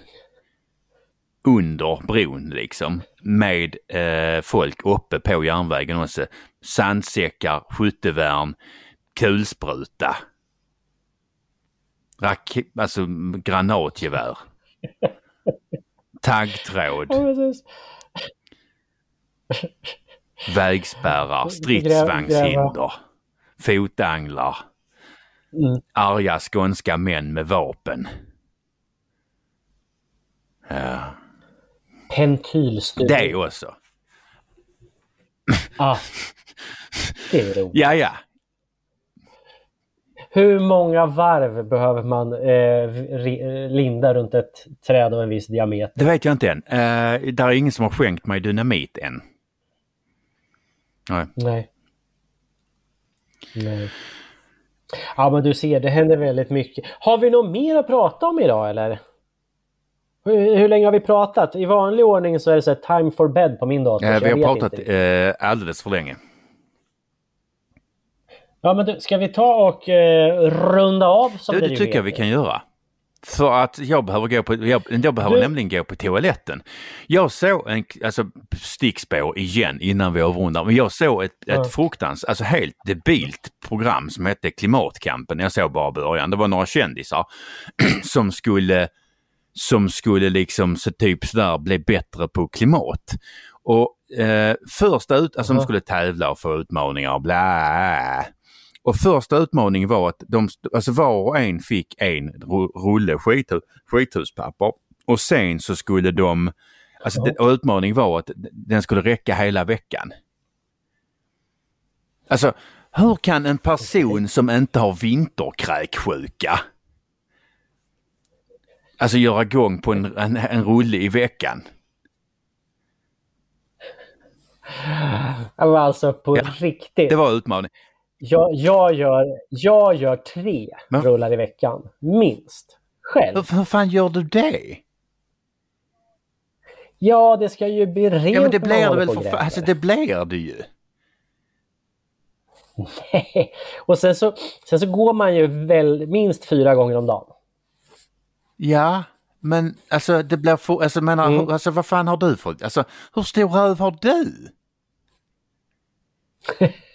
B: under bron liksom med eh, folk uppe på järnvägen också. Sandsäckar, skyttevärn, kulspruta. Rak alltså granatgevär. [laughs] Taggtråd. Vägspärrar, [laughs] stridsvagnshinder, fotanglar. Mm. Arga skånska män med vapen. Ja.
C: Pentylstudio.
B: Det också.
C: Ah, det är roligt.
B: Ja, ja.
C: hur många varv behöver man eh, linda runt ett träd av en viss diameter?
B: Det vet jag inte än. Uh, där är ingen som har skänkt mig dynamit än.
C: Nej. Nej. Nej. Ja men du ser, det händer väldigt mycket. Har vi något mer att prata om idag eller? Hur, hur länge har vi pratat? I vanlig ordning så är det så time for bed på min dator.
B: Ja, vi har pratat eh, alldeles för länge.
C: Ja men du, ska vi ta och eh, runda av?
B: Som du, det tycker jag vi kan göra. För att jag behöver, gå på, jag, jag behöver du... nämligen gå på toaletten. Jag såg en, alltså stickspår igen innan vi avrundar, men jag såg ett, ja. ett fruktans, alltså helt debilt program som hette Klimatkampen. Jag såg bara början. Det var några kändisar [clears throat] som skulle som skulle liksom så typ sådär bli bättre på klimat. Och eh, första ut, alltså de skulle tävla och få utmaningar och bla. Och första utmaningen var att de, alltså var och en fick en rulle skithus, skithuspapper och sen så skulle de, alltså -huh. och utmaningen var att den skulle räcka hela veckan. Alltså hur kan en person som inte har vinterkräksjuka Alltså göra gång på en, en, en rulle i veckan.
C: Alltså på ja, riktigt.
B: Det var utmaning.
C: Jag, jag, gör, jag gör tre Men, rullar i veckan, minst. Själv.
B: Hur, hur fan gör du det?
C: Ja, det ska ju bli rent
B: Ja, men det blir det väl för fan. Alltså det blir det ju.
C: Nej, [laughs] och sen så, sen så går man ju väl minst fyra gånger om dagen.
B: Ja, men alltså det blir för, alltså menar, mm. alltså vad fan har du för, alltså hur stor röv har du? [laughs]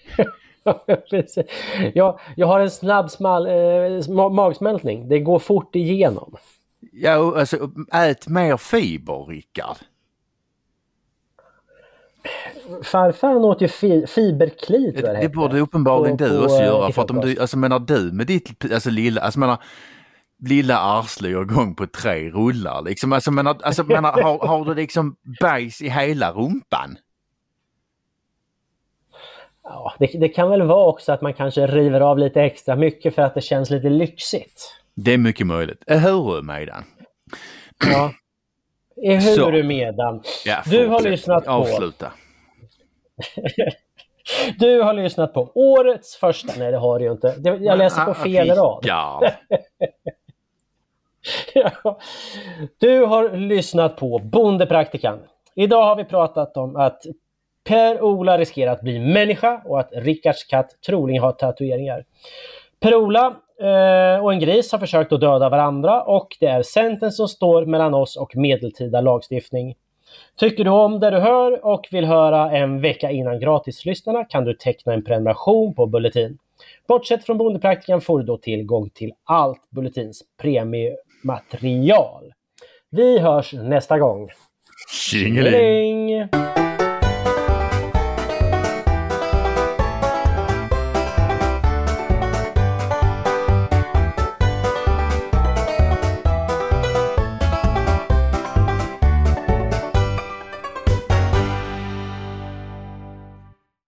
C: jag, jag har en snabb small, eh, magsmältning. Det går fort igenom.
B: Ja, alltså ät mer fiber, Rickard.
C: Farfar åt ju fi, fiberklit.
B: Det, det borde uppenbarligen på, du på, också göra. För att om du, alltså menar du med ditt alltså lilla, alltså menar lilla arsle gör igång på tre rullar liksom. Alltså, men, alltså, men har, har du liksom bajs i hela rumpan?
C: Ja, det, det, kan väl vara också att man kanske river av lite extra mycket för att det känns lite lyxigt.
B: Det är mycket möjligt. Ehuru Medan.
C: Ja. Ehuru Medan. Ja, du har lyssnat på...
B: Avsluta. [laughs]
C: du har lyssnat på årets första... Nej, det har du ju inte. Jag läser på fel rad. [laughs] [laughs] Du har lyssnat på Bondepraktikan. Idag har vi pratat om att Per-Ola riskerar att bli människa och att Rickards katt troligen har tatueringar. Per-Ola eh, och en gris har försökt att döda varandra och det är Centern som står mellan oss och medeltida lagstiftning. Tycker du om det du hör och vill höra en vecka innan gratislyssnarna kan du teckna en prenumeration på Bulletin. Bortsett från Bondepraktikan får du då tillgång till allt Bulletins premie material. Vi hörs nästa gång.
B: Tjingeling!